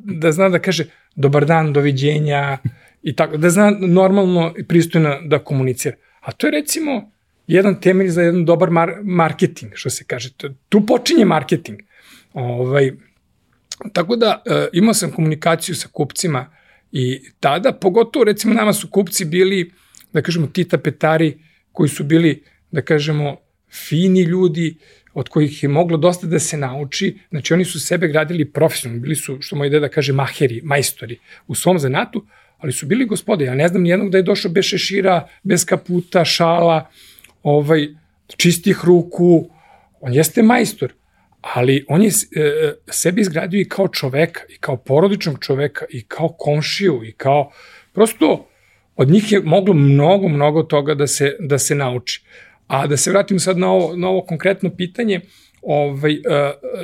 da zna da kaže dobar dan, doviđenja i tako, da zna normalno i pristojno da komunicira. A to je recimo jedan temelj za jedan dobar mar marketing, što se kaže. Tu počinje marketing. Ovaj, tako da e, imao sam komunikaciju sa kupcima i tada, pogotovo recimo nama su kupci bili, da kažemo, ti tapetari koji su bili, da kažemo, fini ljudi, od kojih je moglo dosta da se nauči, znači oni su sebe gradili profesionalno, bili su, što moj deda kaže, maheri, majstori u svom zanatu, ali su bili gospode, ja ne znam nijednog da je došao bez šešira, bez kaputa, šala, ovaj, čistih ruku, on jeste majstor, ali on je e, sebi izgradio i kao čoveka, i kao porodičnog čoveka, i kao komšiju, i kao, prosto, od njih je moglo mnogo, mnogo toga da se, da se nauči. A da se vratim sad na ovo, na ovo konkretno pitanje, ovaj, e,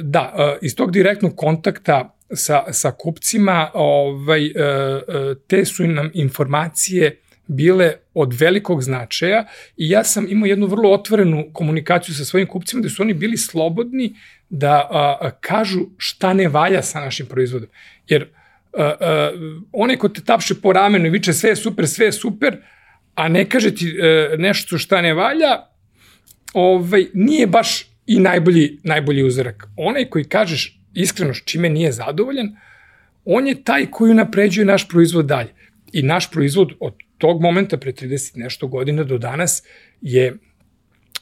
da, e, iz tog direktnog kontakta sa, sa kupcima, ovaj, e, te su nam informacije bile od velikog značaja i ja sam imao jednu vrlo otvorenu komunikaciju sa svojim kupcima gde su oni bili slobodni da a, kažu šta ne valja sa našim proizvodom. Jer a, a, onaj ko te tapše po ramenu i viče sve je super, sve je super, a ne kaže ti a, nešto šta ne valja, ovaj, nije baš i najbolji, najbolji uzorak. Onaj koji kažeš iskreno čime nije zadovoljan, on je taj koji napređuje naš proizvod dalje. I naš proizvod od tog momenta pre 30 nešto godina do danas je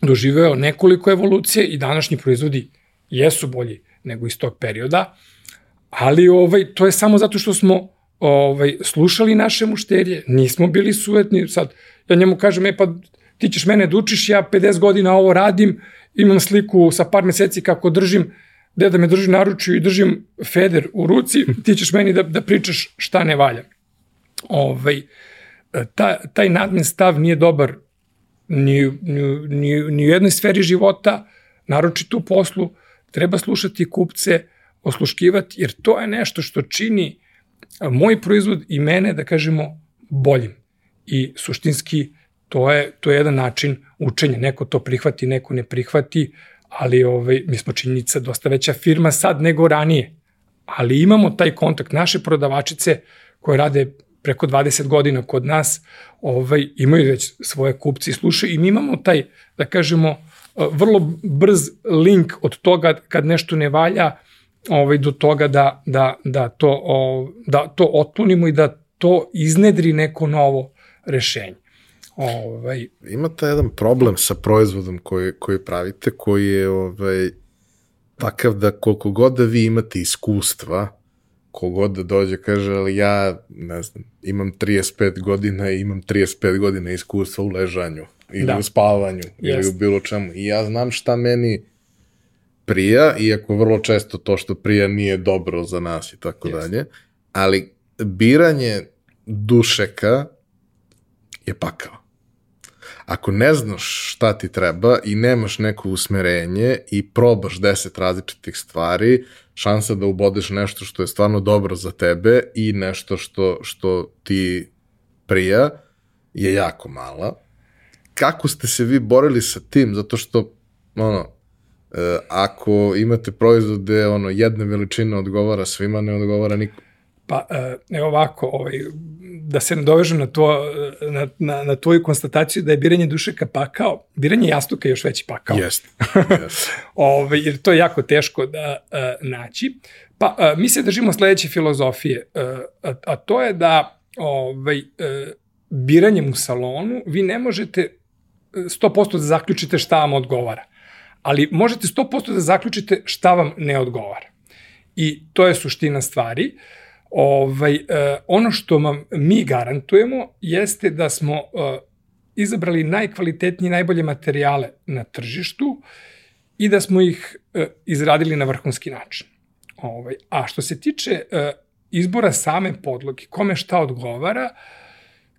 doživeo nekoliko evolucije i današnji proizvodi jesu bolji nego iz tog perioda, ali ovaj, to je samo zato što smo ovaj, slušali naše mušterije, nismo bili sujetni, sad ja njemu kažem, e pa ti ćeš mene da učiš, ja 50 godina ovo radim, imam sliku sa par meseci kako držim, deda me drži naručju i držim feder u ruci, ti ćeš meni da, da pričaš šta ne valja. Ovaj, ta, taj nadmen stav nije dobar ni, ni, ni, ni u jednoj sferi života, naročito u poslu, treba slušati kupce, osluškivati, jer to je nešto što čini moj proizvod i mene, da kažemo, boljim. I suštinski to je, to je jedan način učenja. Neko to prihvati, neko ne prihvati, ali ovaj, mi smo činjenica dosta veća firma sad nego ranije. Ali imamo taj kontakt. Naše prodavačice koje rade preko 20 godina kod nas, ovaj, imaju već svoje kupci i slušaju i mi imamo taj, da kažemo, vrlo brz link od toga kad nešto ne valja ovaj, do toga da, da, da, to, da to otklonimo i da to iznedri neko novo rešenje. Ovaj... Imate jedan problem sa proizvodom koji, koji pravite, koji je ovaj, takav da koliko god da vi imate iskustva, kogod da dođe kaže, ali ja, ne znam, imam 35 godina i imam 35 godina iskustva u ležanju ili da. u spavanju ili u bilo čemu. I ja znam šta meni prija, iako vrlo često to što prija nije dobro za nas i tako dalje, ali biranje dušeka je pakao. Ako ne znaš šta ti treba i nemaš neko usmerenje i probaš deset različitih stvari, šansa da ubodeš nešto što je stvarno dobro za tebe i nešto što, što ti prija je jako mala. Kako ste se vi borili sa tim? Zato što, ono, e, ako imate proizvode, ono, jedna veličina odgovara svima, ne odgovara nikom. Pa, e, ovako, ovaj, da se nadovežem na, to, na, na, na tvoju konstataciju da je biranje dušeka pakao, biranje jastuka je još veći pakao. Jeste. Yes. Ove, ovaj, jer to je jako teško da uh, naći. Pa, uh, mi se držimo sledeće filozofije, uh, a, a to je da ovaj, uh, biranjem u salonu vi ne možete 100% da zaključite šta vam odgovara. Ali možete 100% da zaključite šta vam ne odgovara. I to je suština stvari. Uh, Ovaj, eh, ono što vam mi garantujemo jeste da smo eh, izabrali najkvalitetnije, najbolje materijale na tržištu i da smo ih eh, izradili na vrhunski način. Ovaj, a što se tiče izbora same podloge, kome šta odgovara,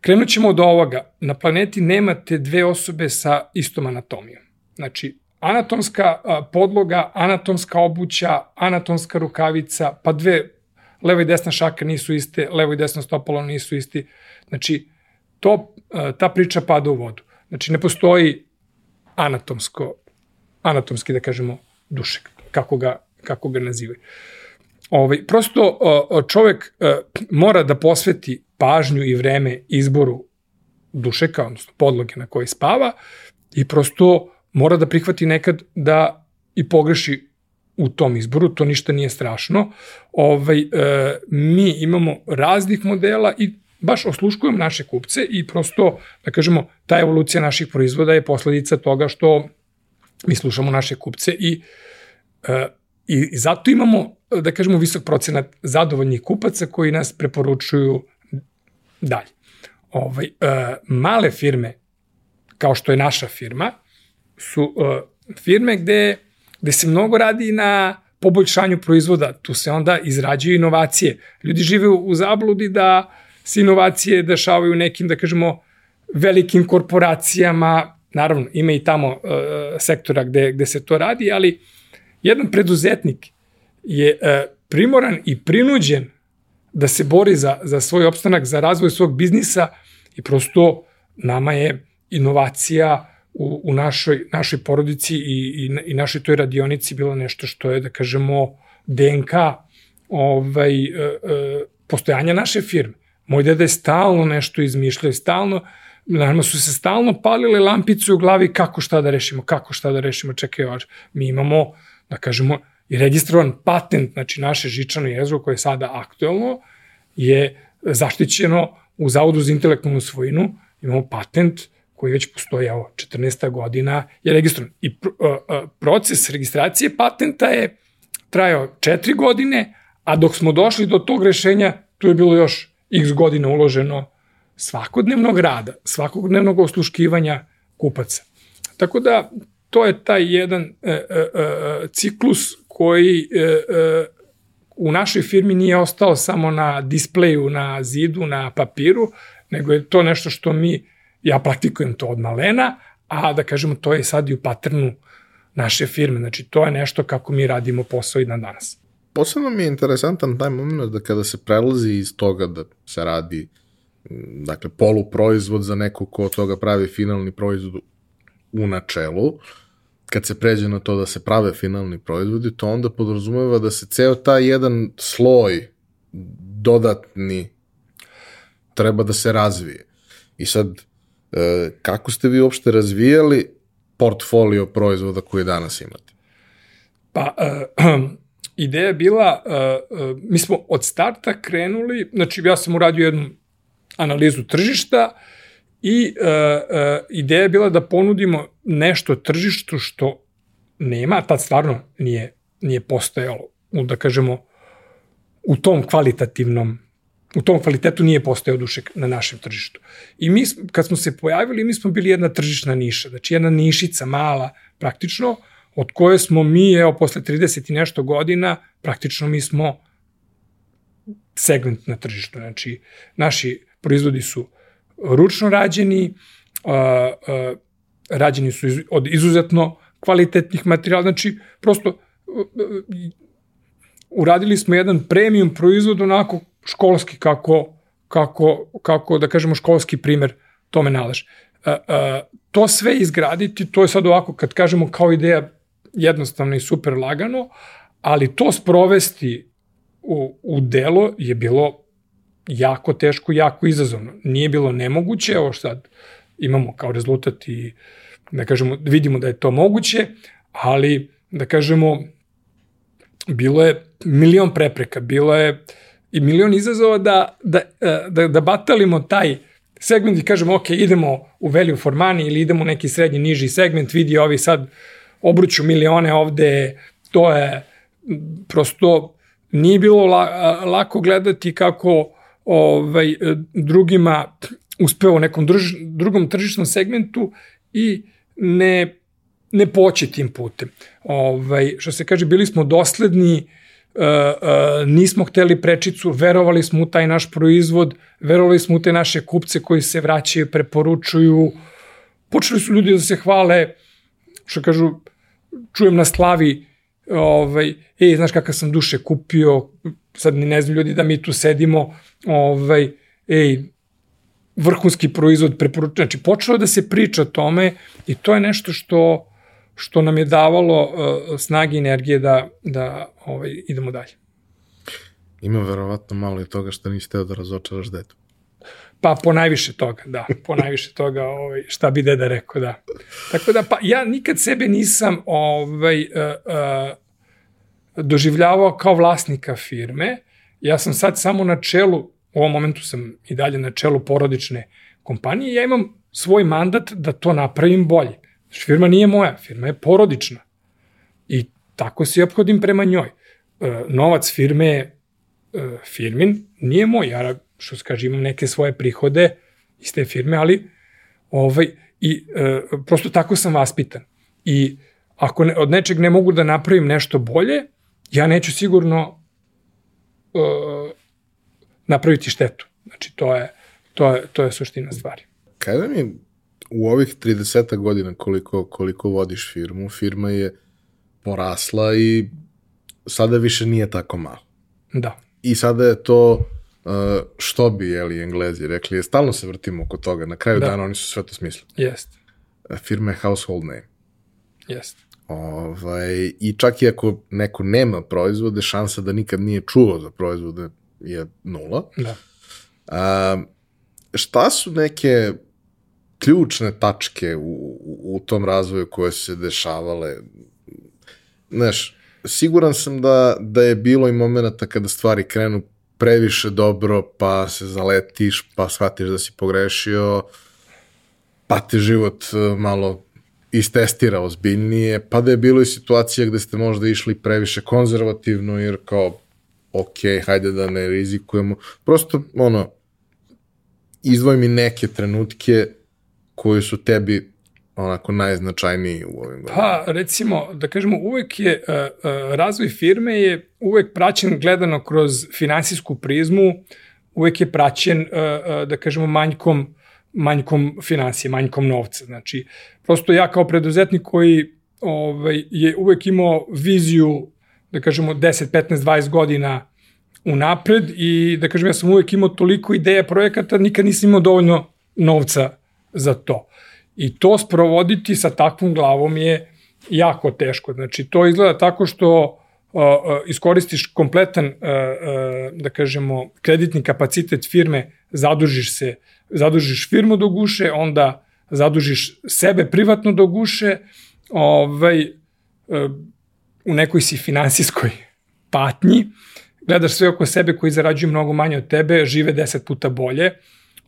krenut ćemo od ovoga. Na planeti nemate dve osobe sa istom anatomijom. Znači, anatomska podloga, anatomska obuća, anatomska rukavica, pa dve levo i desna šaka nisu iste, levo i desno stopalo nisu isti. Znači, to, e, ta priča pada u vodu. Znači, ne postoji anatomsko, anatomski, da kažemo, dušek, kako ga, kako ga nazivaju. Ovaj, prosto čovek e, mora da posveti pažnju i vreme izboru dušeka, odnosno podloge na kojoj spava i prosto mora da prihvati nekad da i pogreši u tom izboru, to ništa nije strašno. Ovaj, e, mi imamo raznih modela i baš osluškujemo naše kupce i prosto, da kažemo, ta evolucija naših proizvoda je posledica toga što mi slušamo naše kupce i, e, i, zato imamo, da kažemo, visok procenat zadovoljnih kupaca koji nas preporučuju dalje. Ovaj, e, male firme, kao što je naša firma, su e, firme gde gde se mnogo radi na poboljšanju proizvoda, tu se onda izrađuju inovacije. Ljudi žive u zabludi da se inovacije dešavaju nekim, da kažemo, velikim korporacijama, naravno ima i tamo uh, sektora gde, gde se to radi, ali jedan preduzetnik je uh, primoran i prinuđen da se bori za, za svoj opstanak, za razvoj svog biznisa i prosto nama je inovacija u, u našoj, našoj porodici i, i, i našoj toj radionici bilo nešto što je, da kažemo, DNK ovaj, e, e, postojanja naše firme. Moj deda je stalno nešto izmišljao, stalno, naravno su se stalno palile lampice u glavi kako šta da rešimo, kako šta da rešimo, čekaj, mi imamo, da kažemo, i registrovan patent, znači naše žičano jezero koje je sada aktuelno, je zaštićeno u Zavodu za intelektualnu svojinu, imamo patent koji već postoji, evo, 14. godina je registrovan. I pr proces registracije patenta je trajao 4 godine, a dok smo došli do tog rešenja, tu je bilo još x godina uloženo svakodnevnog rada, svakodnevnog osluškivanja kupaca. Tako da, to je taj jedan e, e, e, ciklus koji u našoj firmi nije ostao samo na displeju, na zidu, na papiru, nego je to nešto što mi ja praktikujem to od malena, a da kažemo to je sad i u paternu naše firme. Znači to je nešto kako mi radimo posao i na danas. Posebno mi je interesantan taj moment da kada se prelazi iz toga da se radi dakle poluproizvod za neko ko od toga pravi finalni proizvod u načelu, kad se pređe na to da se prave finalni proizvodi, to onda podrazumeva da se ceo taj jedan sloj dodatni treba da se razvije. I sad, kako ste vi uopšte razvijali portfolio proizvoda koje danas imate? Pa, uh, ideja je bila, uh, uh, mi smo od starta krenuli, znači ja sam uradio jednu analizu tržišta i uh, uh, ideja je bila da ponudimo nešto tržištu što nema, tad stvarno nije, nije postojalo, da kažemo, u tom kvalitativnom u tom kvalitetu nije postojao dušek na našem tržištu. I mi, kad smo se pojavili, mi smo bili jedna tržišna niša, znači jedna nišica mala praktično, od koje smo mi, evo, posle 30 i nešto godina, praktično mi smo segment na tržištu. Znači, naši proizvodi su ručno rađeni, uh, uh, rađeni su iz, od izuzetno kvalitetnih materijala, znači, prosto uh, uradili smo jedan premium proizvod onako školski kako, kako, kako da kažemo školski primer tome nalaže. Uh, uh, to sve izgraditi, to je sad ovako kad kažemo kao ideja jednostavno i super lagano, ali to sprovesti u, u delo je bilo jako teško, jako izazovno. Nije bilo nemoguće, evo sad imamo kao rezultat i da kažemo, vidimo da je to moguće, ali da kažemo, bilo je milion prepreka, bilo je i milion izazova da, da, da, da batalimo taj segment i kažemo, ok, idemo u value for money ili idemo u neki srednji, niži segment, vidi ovi sad obruću milione ovde, to je prosto nije bilo la, lako gledati kako ovaj, drugima uspeo u nekom drž, drugom tržišnom segmentu i ne, ne poći tim putem. Ovaj, što se kaže, bili smo dosledni, uh, nismo hteli prečicu, verovali smo u taj naš proizvod, verovali smo u te naše kupce koji se vraćaju, preporučuju, počeli su ljudi da se hvale, što kažu, čujem na slavi, ovaj, ej, znaš kakav sam duše kupio, sad ni ne znam ljudi da mi tu sedimo, ovaj, ej, vrhunski proizvod preporučujem. Znači, počelo da se priča o tome i to je nešto što, što nam je davalo uh, snage i energije da, da ovaj, idemo dalje. Ima verovatno malo i toga što nisi teo da razočaraš detu. Pa po najviše toga, da, po najviše toga, ovaj, šta bi deda rekao, da. Tako da, pa ja nikad sebe nisam ovaj, uh, uh, doživljavao kao vlasnika firme, ja sam sad samo na čelu, u ovom momentu sam i dalje na čelu porodične kompanije, ja imam svoj mandat da to napravim bolje. Znači, firma nije moja, firma je porodična. I tako se obhodim prema njoj. E, novac firme je e, firmin, nije moj. Ja što se kaže, imam neke svoje prihode iz te firme, ali ovaj, i e, prosto tako sam vaspitan. I ako ne, od nečeg ne mogu da napravim nešto bolje, ja neću sigurno e, napraviti štetu. Znači, to je, to je, to je suština stvari. Kada mi u ovih 30 godina koliko, koliko vodiš firmu, firma je porasla i sada više nije tako malo. Da. I sada je to Uh, što bi, jeli, englezi rekli, stalno se vrtimo oko toga, na kraju da. dana oni su sve to smislili. Jest. Uh, firma je household name. Jest. Ovaj, I čak i ako neko nema proizvode, šansa da nikad nije čuo za proizvode je nula. Da. Uh, šta su neke ključne tačke u, u, tom razvoju koje se dešavale? Znaš, siguran sam da, da je bilo i momenta kada stvari krenu previše dobro, pa se zaletiš, pa shvatiš da si pogrešio, pa te život e, malo istestira ozbiljnije, pa da je bilo i situacija gde ste možda išli previše konzervativno, jer kao, ok, hajde da ne rizikujemo. Prosto, ono, izdvoj mi neke trenutke koji su tebi onako najznačajniji u ovim godinama? Pa, recimo, da kažemo, uvek je, uh, uh, razvoj firme je uvek praćen gledano kroz finansijsku prizmu, uvek je praćen, uh, da kažemo, manjkom, manjkom financije, manjkom novca. Znači, prosto ja kao preduzetnik koji ovaj, je uvek imao viziju, da kažemo, 10, 15, 20 godina unapred i da kažem, ja sam uvek imao toliko ideja projekata, nikad nisam imao dovoljno novca za to. I to sprovoditi sa takvom glavom je jako teško. Znači, to izgleda tako što uh, uh, iskoristiš kompletan, uh, uh, da kažemo, kreditni kapacitet firme, zadužiš se, zadužiš firmu do guše, onda zadužiš sebe privatno do guše, ovaj, uh, u nekoj si finansijskoj patnji, gledaš sve oko sebe koji zarađuju mnogo manje od tebe, žive deset puta bolje,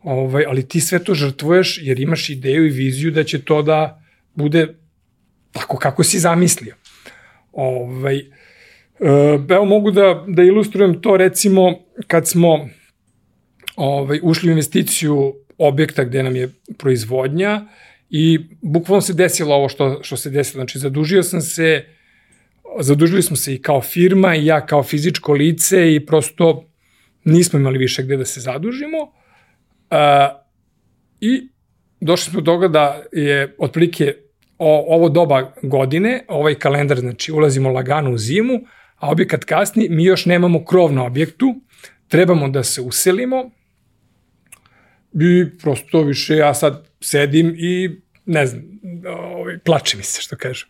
Ovaj, ali ti sve to žrtvuješ jer imaš ideju i viziju da će to da bude tako kako si zamislio. Ovaj, e, evo mogu da, da ilustrujem to recimo kad smo ovaj, ušli u investiciju objekta gde nam je proizvodnja I bukvalno se desilo ovo što, što se desilo. Znači, zadužio sam se, zadužili smo se i kao firma i ja kao fizičko lice i prosto nismo imali više gde da se zadužimo. Uh, I došli smo do toga da je otprilike o, ovo doba godine, ovaj kalendar, znači ulazimo lagano u zimu, a objekat kasni, mi još nemamo krov na objektu, trebamo da se uselimo i prosto više ja sad sedim i ne znam, ovaj, plače mi se što kažem.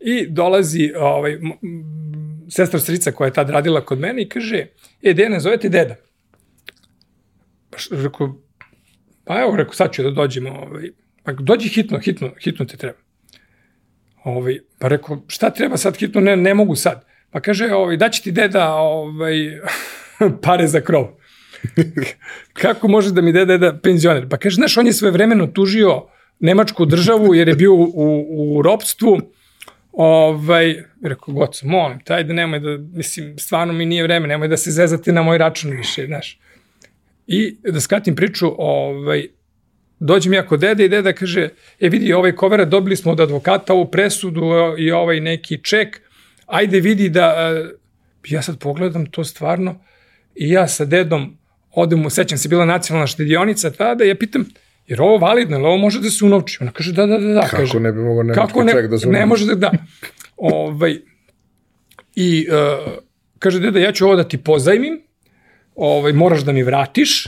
I dolazi ovaj, sestra Srica koja je tad radila kod mene i kaže, e, Dejana, zove ti deda. Rekao, pa evo, rekao, sad ću da dođem, ovaj, pa dođi hitno, hitno, hitno ti treba. Ovaj, pa rekao, šta treba sad hitno, ne, ne mogu sad. Pa kaže, ovaj, daći ti deda ovaj, pare za krov. Kako može da mi deda, deda penzioner? Pa kaže, znaš, on je svoje vremeno tužio Nemačku državu jer je bio u, u, u ropstvu, Ovaj, rekao, goco, molim, taj da nemoj da, mislim, stvarno mi nije vreme, nemoj da se zezate na moj račun više, znaš. I da skratim priču, ovaj, dođem ja kod dede i deda kaže, e vidi, ovaj kovera dobili smo od advokata ovu presudu i ovaj neki ček, ajde vidi da, ja sad pogledam to stvarno i ja sa dedom odem, sećam se, bila nacionalna štedionica tada, ja pitam, jer ovo validno, ili ovo može da se unovči? Ona kaže, da, da, da, da. Kako kaže, ne bi mogo nemački ne, ček da se unovči? Ne može da, da. ovaj, I uh, kaže, deda, ja ću ovo da ti pozajmim, ovaj, moraš da mi vratiš,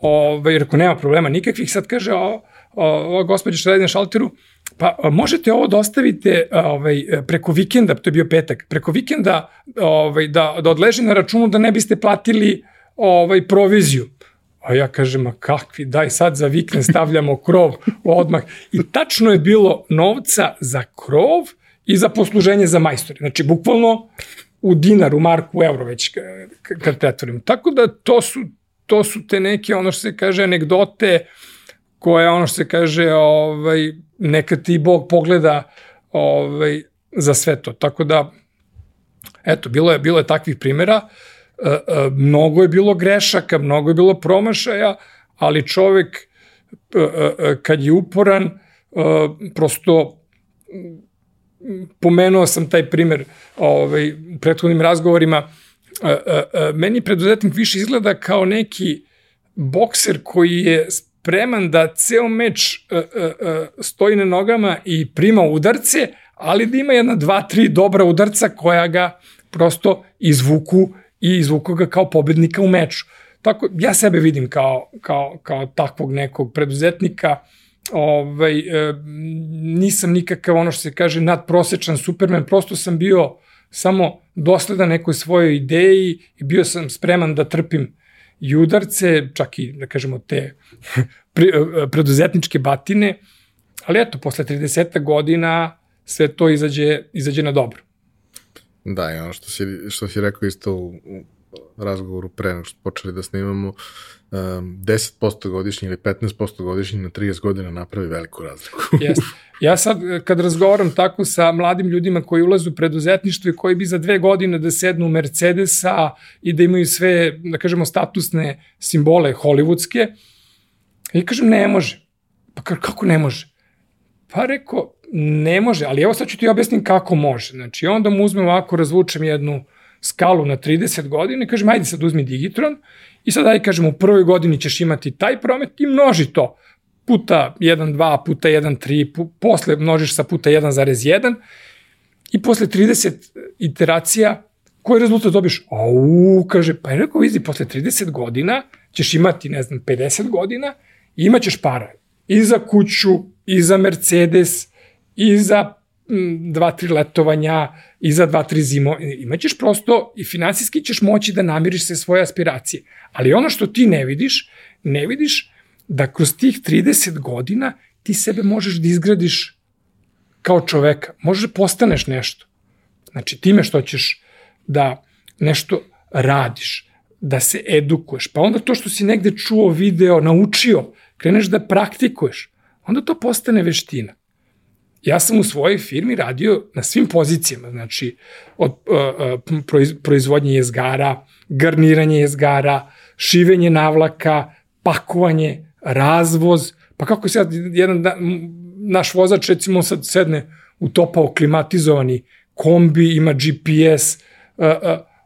ovaj, rekao, nema problema nikakvih, sad kaže, o, ova gospođa što radi na šalteru, pa možete ovo da ostavite ovaj, preko vikenda, to je bio petak, preko vikenda ovaj, da, da odleži na računu da ne biste platili ovaj, proviziju. A ja kažem, a kakvi, daj sad za vikend stavljamo krov odmah. I tačno je bilo novca za krov i za posluženje za majstore. Znači, bukvalno u dinar, u marku, u euro već kad pretvorimo. Tako da to su, to su te neke, ono što se kaže, anegdote koje, ono što se kaže, ovaj, neka ti Bog pogleda ovaj, za sve to. Tako da, eto, bilo je, bilo je takvih primera. E, e, mnogo je bilo grešaka, mnogo je bilo promašaja, ali čovek e, kad je uporan, prosto pomenuo sam taj primer ovaj, u prethodnim razgovorima, e, e, e, meni preduzetnik više izgleda kao neki bokser koji je spreman da ceo meč stoji na nogama i prima udarce, ali da ima jedna, dva, tri dobra udarca koja ga prosto izvuku i izvuku ga kao pobednika u meču. Tako, ja sebe vidim kao, kao, kao takvog nekog preduzetnika, ovaj, e, nisam nikakav ono što se kaže nadprosečan superman, prosto sam bio samo dosledan nekoj svojoj ideji i bio sam spreman da trpim i udarce, čak i, da kažemo, te preduzetničke batine, ali eto, posle 30 godina sve to izađe, izađe na dobro. Da, i ono što si, što si rekao isto u, razgovoru pre nego što počeli da snimamo, um, 10% godišnje ili 15% godišnje na 30 godina napravi veliku razliku. Jeste. Ja sad, kad razgovaram tako sa mladim ljudima koji ulazu u preduzetništvo i koji bi za dve godine da sednu u Mercedesa i da imaju sve, da kažemo, statusne simbole hollywoodske, i kažem, ne može. Pa kako ne može? Pa rekao, ne može, ali evo sad ću ti objasnim kako može. Znači, onda mu uzmem ovako, razvučem jednu skalu na 30 godina i kažem, ajde sad uzmi Digitron i sad ajde kažem, u prvoj godini ćeš imati taj promet i množi to puta 1,2, puta 1,3, pu, posle množiš sa puta 1,1 i posle 30 iteracija koji rezultat dobiš? Au, kaže, pa je rekao, vidi, posle 30 godina ćeš imati, ne znam, 50 godina i imaćeš para i za kuću, i za Mercedes, i za dva, tri letovanja, i za dva, tri zimo, imaćeš prosto i finansijski ćeš moći da namiriš se svoje aspiracije. Ali ono što ti ne vidiš, ne vidiš da kroz tih 30 godina ti sebe možeš da izgradiš kao čoveka. Možeš da postaneš nešto. Znači, time što ćeš da nešto radiš, da se edukuješ, pa onda to što si negde čuo, video, naučio, kreneš da praktikuješ, onda to postane veština. Ja sam u svojoj firmi radio na svim pozicijama, znači od uh, uh, proizvodnje jezgara, garniranje jezgara, šivenje navlaka, pakovanje, razvoz, Pa kako sad jedan da, naš vozač recimo sad sedne u topao klimatizovani kombi, ima GPS, uh,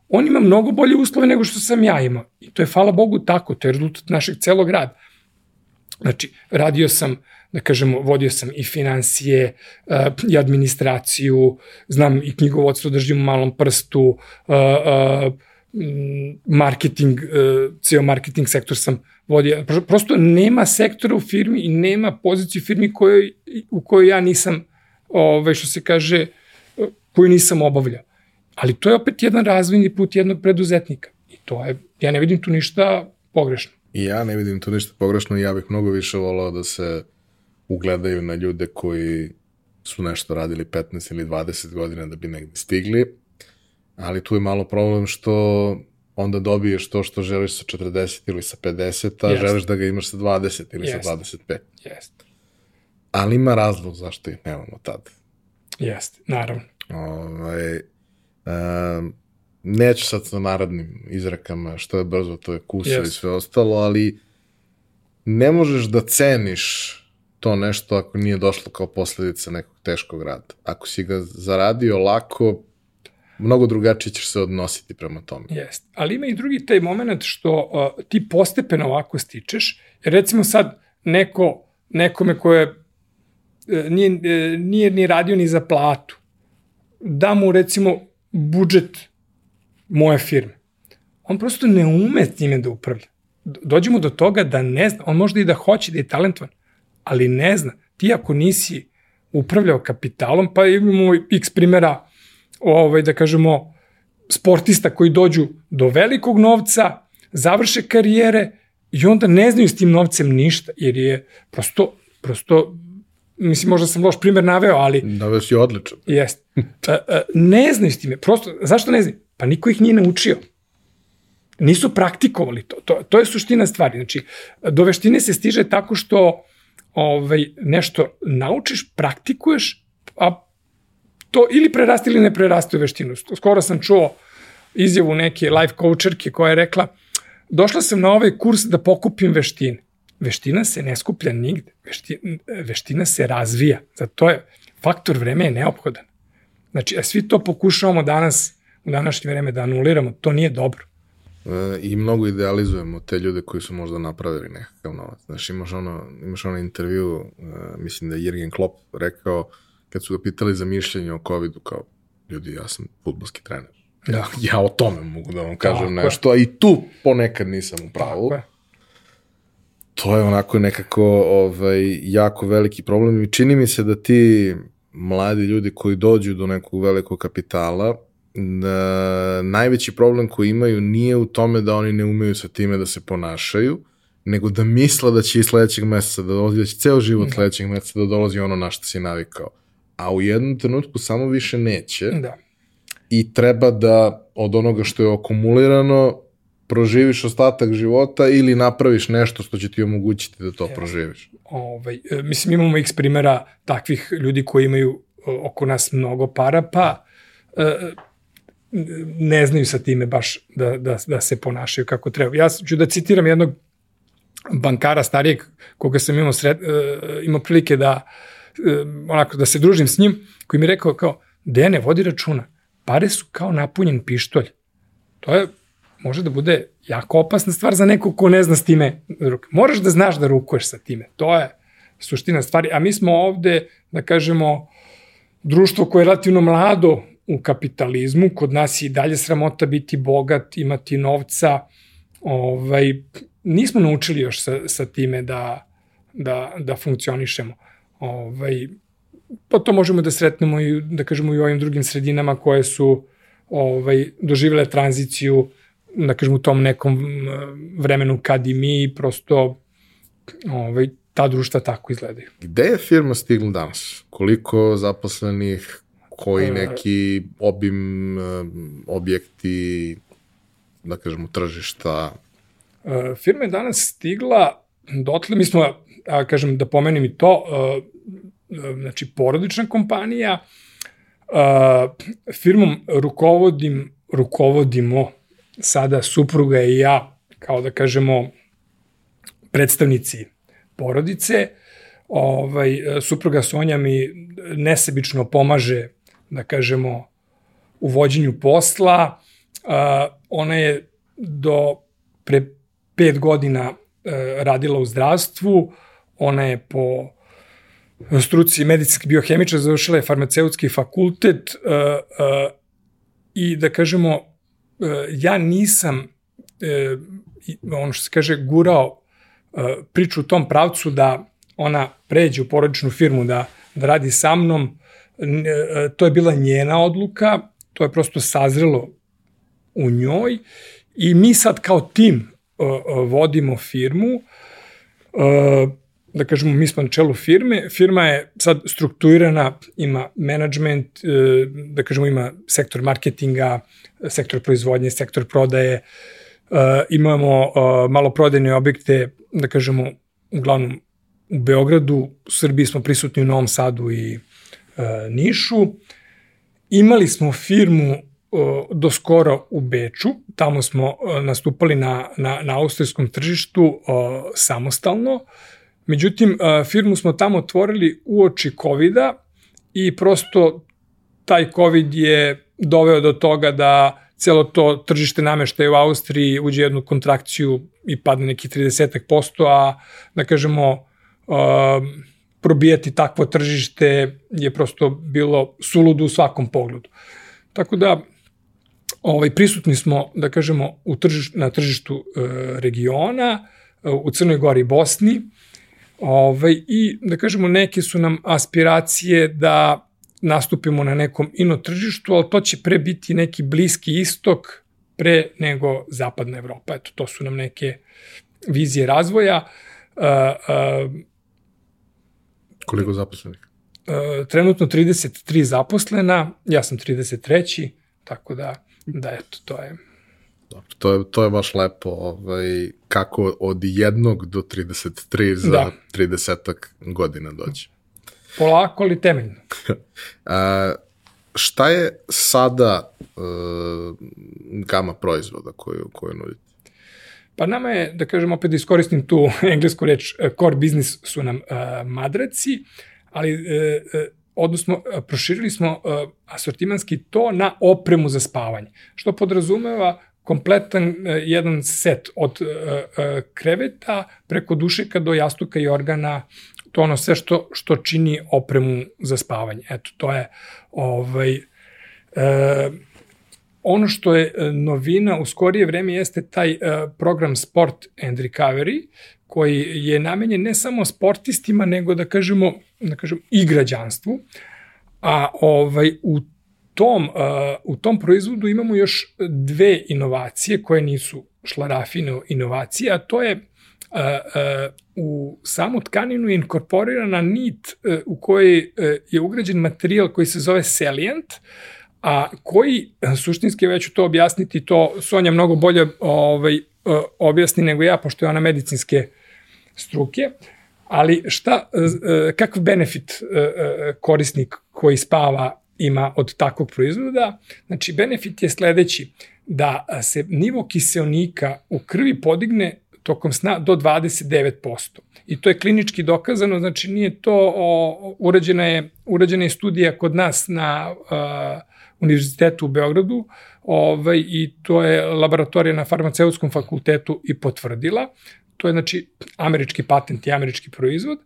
on ima mnogo bolje uslove nego što sam ja imao. I to je, hvala Bogu, tako, to je rezultat našeg celog rada. Znači, radio sam, da kažemo, vodio sam i financije, uh, i administraciju, znam i knjigovodstvo držim u malom prstu, uh, uh, marketing, ceo marketing sektor sam vodio. Prosto nema sektora u firmi i nema pozicije u firmi kojoj, u kojoj ja nisam, ovaj, što se kaže, koju nisam obavljao. Ali to je opet jedan razvojni put jednog preduzetnika. I to je, ja ne vidim tu ništa pogrešno. I ja ne vidim tu ništa pogrešno i ja bih mnogo više volao da se ugledaju na ljude koji su nešto radili 15 ili 20 godina da bi negde stigli, ali tu je malo problem što onda dobiješ to što želiš sa 40 ili sa 50, a Jest. želiš da ga imaš sa 20 ili Jest. sa 25. Jeste. Ali ima razlog zašto ih nemamo tad. Jeste, naravno. Ovaj, um, neću sad sa narodnim izrakama što je brzo, to je kusa yes. i sve ostalo, ali ne možeš da ceniš to nešto ako nije došlo kao posledica nekog teškog rada. Ako si ga zaradio lako, mnogo drugačije ćeš se odnositi prema tome. Jeste, ali ima i drugi taj moment što uh, ti postepeno ovako stičeš, jer recimo sad neko, nekome koje uh, nije, uh, nije ni radio ni za platu, da mu recimo budžet moje firme. On prosto ne ume time da upravlja. Dođemo do toga da ne zna, on možda i da hoće da je talentovan, ali ne zna. Ti ako nisi upravljao kapitalom, pa imamo x primjera, ovaj, da kažemo, sportista koji dođu do velikog novca, završe karijere i onda ne znaju s tim novcem ništa, jer je prosto, prosto mislim, možda sam loš primer naveo, ali... Naveo si odličan. Jest. E, e, ne znaju s time. Prosto, zašto ne znaju? Pa niko ih nije naučio. Nisu praktikovali to. To, to je suština stvari. Znači, do veštine se stiže tako što ovaj, nešto naučiš, praktikuješ, a to ili prerasti ili ne prerasti u veštinu. Skoro sam čuo izjavu neke life coacherke koja je rekla došla sam na ovaj kurs da pokupim veštine veština se ne skuplja nigde, veština, veština se razvija, zato je faktor vreme je neophodan. Znači, a svi to pokušavamo danas, u današnje vreme da anuliramo, to nije dobro. E, I mnogo idealizujemo te ljude koji su možda napravili nekakav novac. Znači, imaš ono, imaš ono intervju, e, mislim da je Jürgen Klopp rekao, kad su ga pitali za mišljenje o COVID-u, kao, ljudi, ja sam futbolski trener. Da. Ja o tome mogu da vam kažem Tako nešto, a i tu ponekad nisam u pravu. Tako je to je onako nekako ovaj, jako veliki problem i čini mi se da ti mladi ljudi koji dođu do nekog velikog kapitala, da najveći problem koji imaju nije u tome da oni ne umeju sa time da se ponašaju, nego da misle da će i sledećeg meseca da dolazi, da će ceo život da. sledećeg meseca da dolazi ono na što si navikao. A u jednom trenutku samo više neće. Da. I treba da od onoga što je akumulirano proživiš ostatak života ili napraviš nešto što će ti omogućiti da to yes. proživiš. Ovaj, e, mislim, imamo x primjera takvih ljudi koji imaju e, oko nas mnogo para, pa e, ne znaju sa time baš da, da, da se ponašaju kako treba. Ja ću da citiram jednog bankara starijeg koga sam imao, sred, imao prilike da onako da se družim s njim, koji mi je rekao kao, Dene, vodi računa, pare su kao napunjen pištolj. To je može da bude jako opasna stvar za nekog ko ne zna s time ruke. Moraš da znaš da rukuješ sa time. To je suština stvari. A mi smo ovde, da kažemo, društvo koje je relativno mlado u kapitalizmu, kod nas je i dalje sramota biti bogat, imati novca, ovaj, nismo naučili još sa, sa time da, da, da funkcionišemo. Ovaj, pa to možemo da sretnemo i, da kažemo, i u ovim drugim sredinama koje su ovaj, doživele tranziciju da kažem, u tom nekom vremenu kad i mi prosto ovaj, ta društva tako izgledaju. Gde je firma stigla danas? Koliko zaposlenih, koji neki obim, objekti, da kažemo, tržišta? Firma je danas stigla, dotle mi smo, a kažem da pomenem i to, znači porodična kompanija, firmom rukovodim, rukovodimo sada supruga i ja, kao da kažemo, predstavnici porodice, ovaj, supruga Sonja mi nesebično pomaže, da kažemo, u vođenju posla. Ona je do pre pet godina uh, radila u zdravstvu, ona je po struci medicinski biohemičar, završila je farmaceutski fakultet uh, uh, i da kažemo, ja nisam ono što se kaže gurao priču u tom pravcu da ona pređe u porodičnu firmu da, da radi sa mnom, to je bila njena odluka, to je prosto sazrelo u njoj i mi sad kao tim uh, uh, vodimo firmu, da kažemo, mi smo na čelu firme, firma je sad strukturirana, ima management, da kažemo, ima sektor marketinga, sektor proizvodnje, sektor prodaje, imamo maloprodajne objekte, da kažemo, uglavnom u Beogradu, u Srbiji smo prisutni u Novom Sadu i Nišu, Imali smo firmu do skoro u Beču, tamo smo nastupali na, na, na austrijskom tržištu samostalno, međutim firmu smo tamo otvorili u oči covid i prosto taj COVID je doveo do toga da celo to tržište nameštaje u Austriji uđe jednu kontrakciju i padne neki 30%, a da kažemo probijati takvo tržište je prosto bilo suludo u svakom pogledu. Tako da, ovaj, prisutni smo, da kažemo, u tržiš, na tržištu e, regiona, e, u Crnoj Gori i Bosni, ovaj, i da kažemo, neke su nam aspiracije da nastupimo na nekom ino tržištu, ali to će pre biti neki bliski istok pre nego zapadna Evropa. Eto, to su nam neke vizije razvoja. Uh, uh, Koliko zaposlenih? E, trenutno 33 zaposlena, ja sam 33. Tako da, da eto, to je... Dobro, to je, to je baš lepo, ovaj, kako od jednog do 33 za da. 30 godina dođe. Polako, ali temeljno. A, šta je sada uh, gama proizvoda koju, koju nudite? Pa nama je, da kažem opet da iskoristim tu englesku reč, e, core business su nam uh, madraci, ali uh, odnosno proširili smo uh, asortimanski to na opremu za spavanje, što podrazumeva kompletan uh, jedan set od uh, uh, kreveta preko dušika do jastuka i organa, to ono sve što, što čini opremu za spavanje. Eto, to je ovaj, uh, ono što je e, novina u skorije vreme jeste taj uh, program Sport and Recovery, koji je namenjen ne samo sportistima, nego da kažemo, da kažem, i građanstvu. A ovaj, u tom, uh, u tom proizvodu imamo još dve inovacije koje nisu šlarafine inovacije, a to je u samu tkaninu je inkorporirana nit u kojoj je ugrađen materijal koji se zove Salient, a koji suštinski već ću to objasniti, to Sonja mnogo bolje ovaj, e, objasni nego ja, pošto je ona medicinske struke, ali šta, e, kakav benefit e, korisnik koji spava ima od takvog proizvoda? Znači, benefit je sledeći, da se nivo kiselnika u krvi podigne tokom sna do 29%. I to je klinički dokazano, znači nije to, o, urađena, je, urađena je studija kod nas na uh, univerzitetu u Beogradu ovaj, i to je laboratorija na farmaceutskom fakultetu i potvrdila. To je znači američki patent i američki proizvod.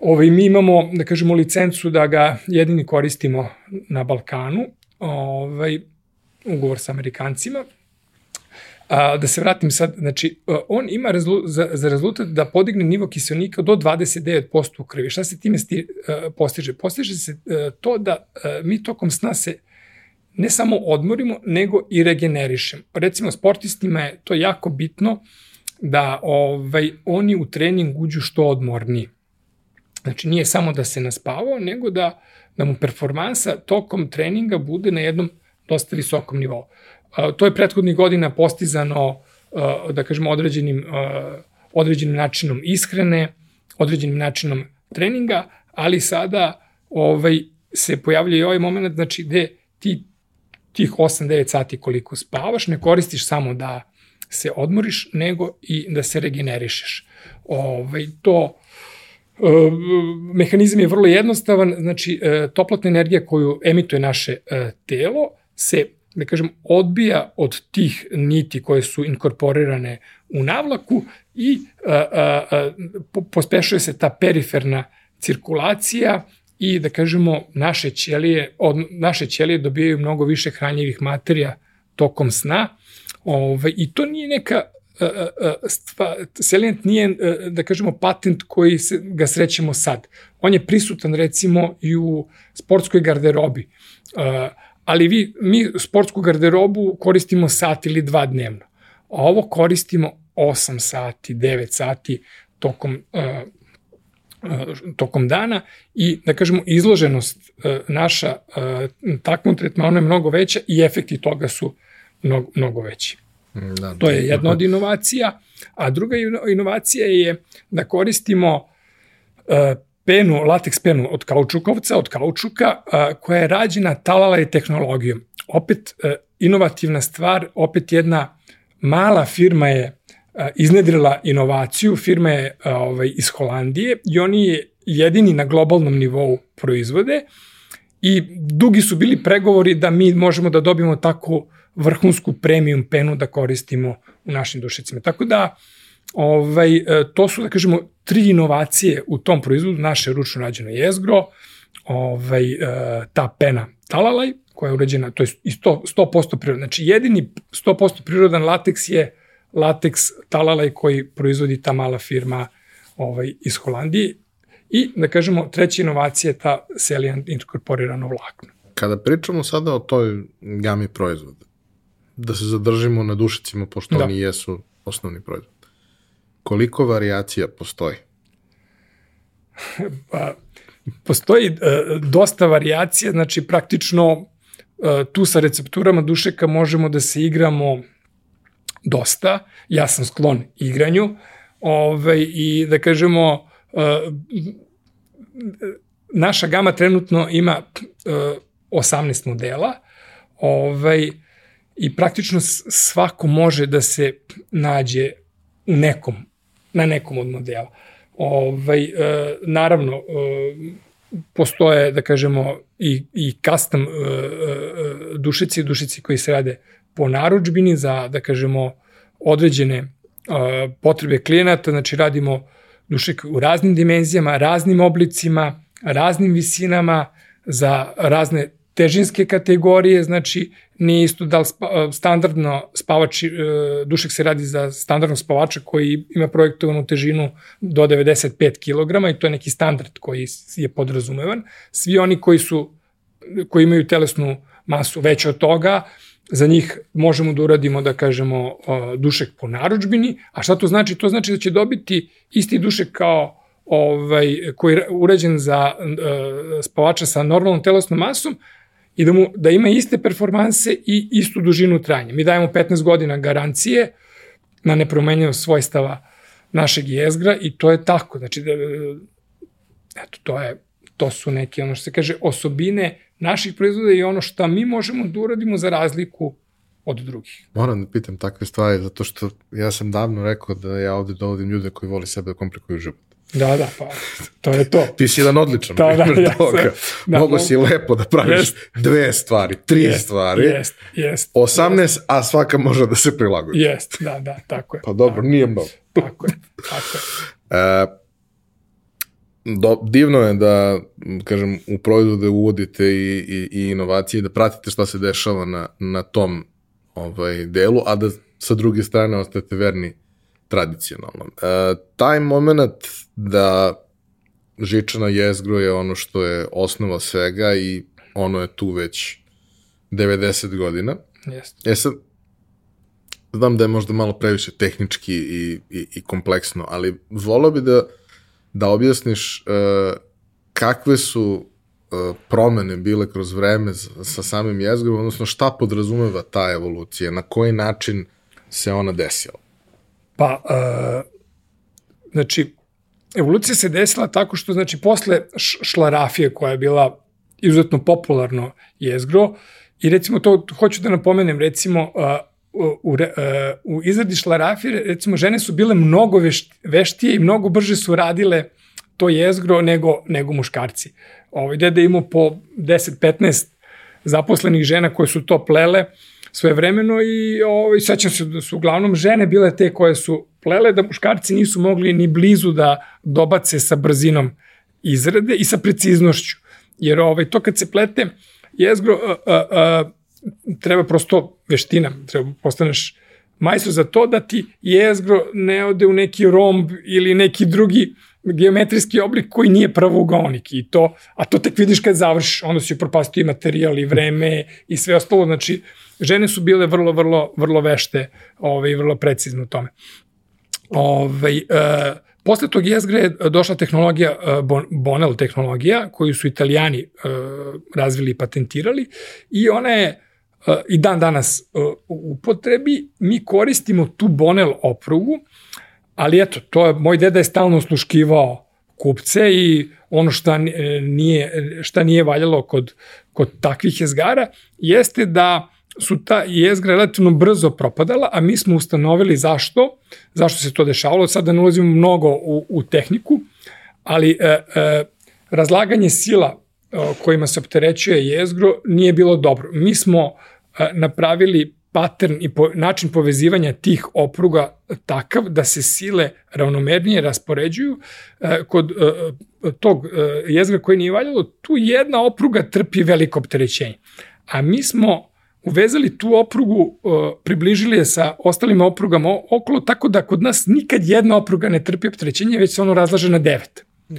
Ovaj, mi imamo, da kažemo, licencu da ga jedini koristimo na Balkanu, ovaj, ugovor sa Amerikancima, A, da se vratim sad, znači, on ima rezlu, za, za rezultat da podigne nivo kiselnika do 29% u krvi. Šta se time sti, uh, postiže? Postiže se uh, to da uh, mi tokom sna se ne samo odmorimo, nego i regenerišemo. Recimo, sportistima je to jako bitno da ovaj, oni u trening uđu što odmorniji. Znači, nije samo da se naspavao, nego da, da mu performansa tokom treninga bude na jednom dosta visokom nivou. To je prethodnih godina postizano, da kažemo, određenim, određenim načinom ishrane, određenim načinom treninga, ali sada ovaj, se pojavlja i ovaj moment, znači, gde ti tih 8-9 sati koliko spavaš, ne koristiš samo da se odmoriš, nego i da se regenerišeš. Ovaj, to mehanizam je vrlo jednostavan, znači toplotna energija koju emituje naše telo se da kažem, odbija od tih niti koje su inkorporirane u navlaku i a, a, a, pospešuje se ta periferna cirkulacija i da kažemo naše ćelije, od, naše ćelije dobijaju mnogo više hranjivih materija tokom sna. Ove, I to nije neka stva, Selient nije, da kažemo, patent koji se, ga srećemo sad. On je prisutan, recimo, i u sportskoj garderobi. Ali vi, mi sportsku garderobu koristimo sat ili dva dnevno. A ovo koristimo 8 sati, 9 sati tokom tokom dana i da kažemo izloženost naša takvom tretmanu je mnogo veća i efekti toga su mnogo, mnogo veći. Da, to je jedna od inovacija, a druga inovacija je da koristimo penu, lateks penu od kaučukovca, od kaučuka, koja je rađena talala i tehnologijom. Opet inovativna stvar, opet jedna mala firma je iznedrila inovaciju, firma je ovaj, iz Holandije i oni je jedini na globalnom nivou proizvode i dugi su bili pregovori da mi možemo da dobijemo tako vrhunsku premium penu da koristimo u našim dušicima. Tako da, ovaj, e, to su, da kažemo, tri inovacije u tom proizvodu, naše ručno rađeno jezgro, ovaj, e, ta pena talalaj, koja je urađena, to je 100%, 100% prirodan. Znači, jedini 100% prirodan lateks je lateks talalaj koji proizvodi ta mala firma ovaj, iz Holandije. I, da kažemo, treća inovacija je ta Celiant inkorporirano vlakno. Kada pričamo sada o toj gami proizvoda, da se zadržimo na dušicima, pošto da. oni jesu osnovni proizvod. Koliko variacija postoji? pa, postoji uh, dosta variacija, znači praktično uh, tu sa recepturama dušeka možemo da se igramo dosta. Ja sam sklon igranju ovaj, i da kažemo uh, naša gama trenutno ima uh, 18 modela ovaj, i praktično svako može da se nađe u nekom, na nekom od modela. Ovaj, uh, naravno, uh, postoje, da kažemo, i, i custom uh, uh, dušici, dušici koji se rade po naručbini za, da kažemo, određene uh, potrebe klijenata, znači radimo dušek u raznim dimenzijama, raznim oblicima, raznim visinama, za razne težinske kategorije, znači nije isto da li spa, standardno spavač, dušek se radi za standardnog spavača koji ima projektovanu težinu do 95 kg i to je neki standard koji je podrazumevan. Svi oni koji su koji imaju telesnu masu veće od toga, za njih možemo da uradimo, da kažemo, dušek po naručbini, a šta to znači? To znači da će dobiti isti dušek kao ovaj, koji je urađen za spavača sa normalnom telesnom masom i da, mu, da ima iste performanse i istu dužinu trajanja. Mi dajemo 15 godina garancije na nepromenjivo svojstava našeg jezgra i to je tako. Znači, da, eto, to je to su neke, ono što se kaže, osobine naših proizvoda i ono što mi možemo da uradimo za razliku od drugih. Moram da pitam takve stvari, zato što ja sam davno rekao da ja ovde dovodim ljude koji voli sebe da komplikuju život. Da, da, pa to je to. Ti si jedan odličan da, da, toga. Da, mogu si lepo da praviš jest. dve stvari, tri jest, stvari, jest, jest, 18, jest. a svaka može da se prilagodi. Jest, da, da, tako je. Pa dobro, da. nije mnogo. Tako je, tako je. E, do, divno je da, kažem, u proizvode uvodite i, i, i inovacije, da pratite šta se dešava na, na tom ovaj, delu, a da sa druge strane ostajete verni tradicionalnom. E, taj moment da žičana jezgro je ono što je osnova svega i ono je tu već 90 godina. Jeste. E sad, znam da je možda malo previše tehnički i, i, i kompleksno, ali volao bi da da objasniš uh, kakve su uh, promene bile kroz vreme sa samim jezgrom, odnosno šta podrazumeva ta evolucija, na koji način se ona desila? Pa, uh, znači, evolucija se desila tako što, znači, posle šlarafije koja je bila izuzetno popularno jezgro, i recimo to hoću da napomenem, recimo, uh, u, u, u izradi šlarafije, recimo, žene su bile mnogo veštije i mnogo brže su radile to jezgro nego, nego muškarci. Ovaj, deda imao po 10-15 zaposlenih žena koje su to plele sve vremeno i ovaj, sećam se da su uglavnom žene bile te koje su plele, da muškarci nisu mogli ni blizu da dobace sa brzinom izrade i sa preciznošću. Jer ovaj, to kad se plete jezgro, a, a, a, treba prosto veština, treba postaneš majstor za to da ti jezgro ne ode u neki romb ili neki drugi geometrijski oblik koji nije pravougonik i to, a to tek vidiš kad završiš, onda si propastio i materijal i vreme i sve ostalo, znači žene su bile vrlo, vrlo, vrlo vešte ovaj, vrlo precizno u tome. Ovaj, e, posle tog jezgre je došla tehnologija, e, Bonel tehnologija, koju su italijani e, razvili i patentirali i ona je i dan danas e, u upotrebi. Mi koristimo tu Bonel oprugu, Ali eto, to je, moj deda je stalno osluškivao kupce i ono šta nije, šta nije valjalo kod, kod takvih jezgara jeste da su ta jezgra relativno brzo propadala, a mi smo ustanovili zašto, zašto se to dešavalo. Sad da ne ulazimo mnogo u, u tehniku, ali e, e, razlaganje sila e, kojima se opterećuje jezgro nije bilo dobro. Mi smo e, napravili pattern i po, način povezivanja tih opruga takav da se sile ravnomernije raspoređuju. E, kod e, tog e, jezgra koji nije valjalo, tu jedna opruga trpi veliko opterećenje. A mi smo uvezali tu oprugu, e, približili je sa ostalim oprugama okolo, tako da kod nas nikad jedna opruga ne trpi opterećenje, već se ono razlaže na devet. Mm.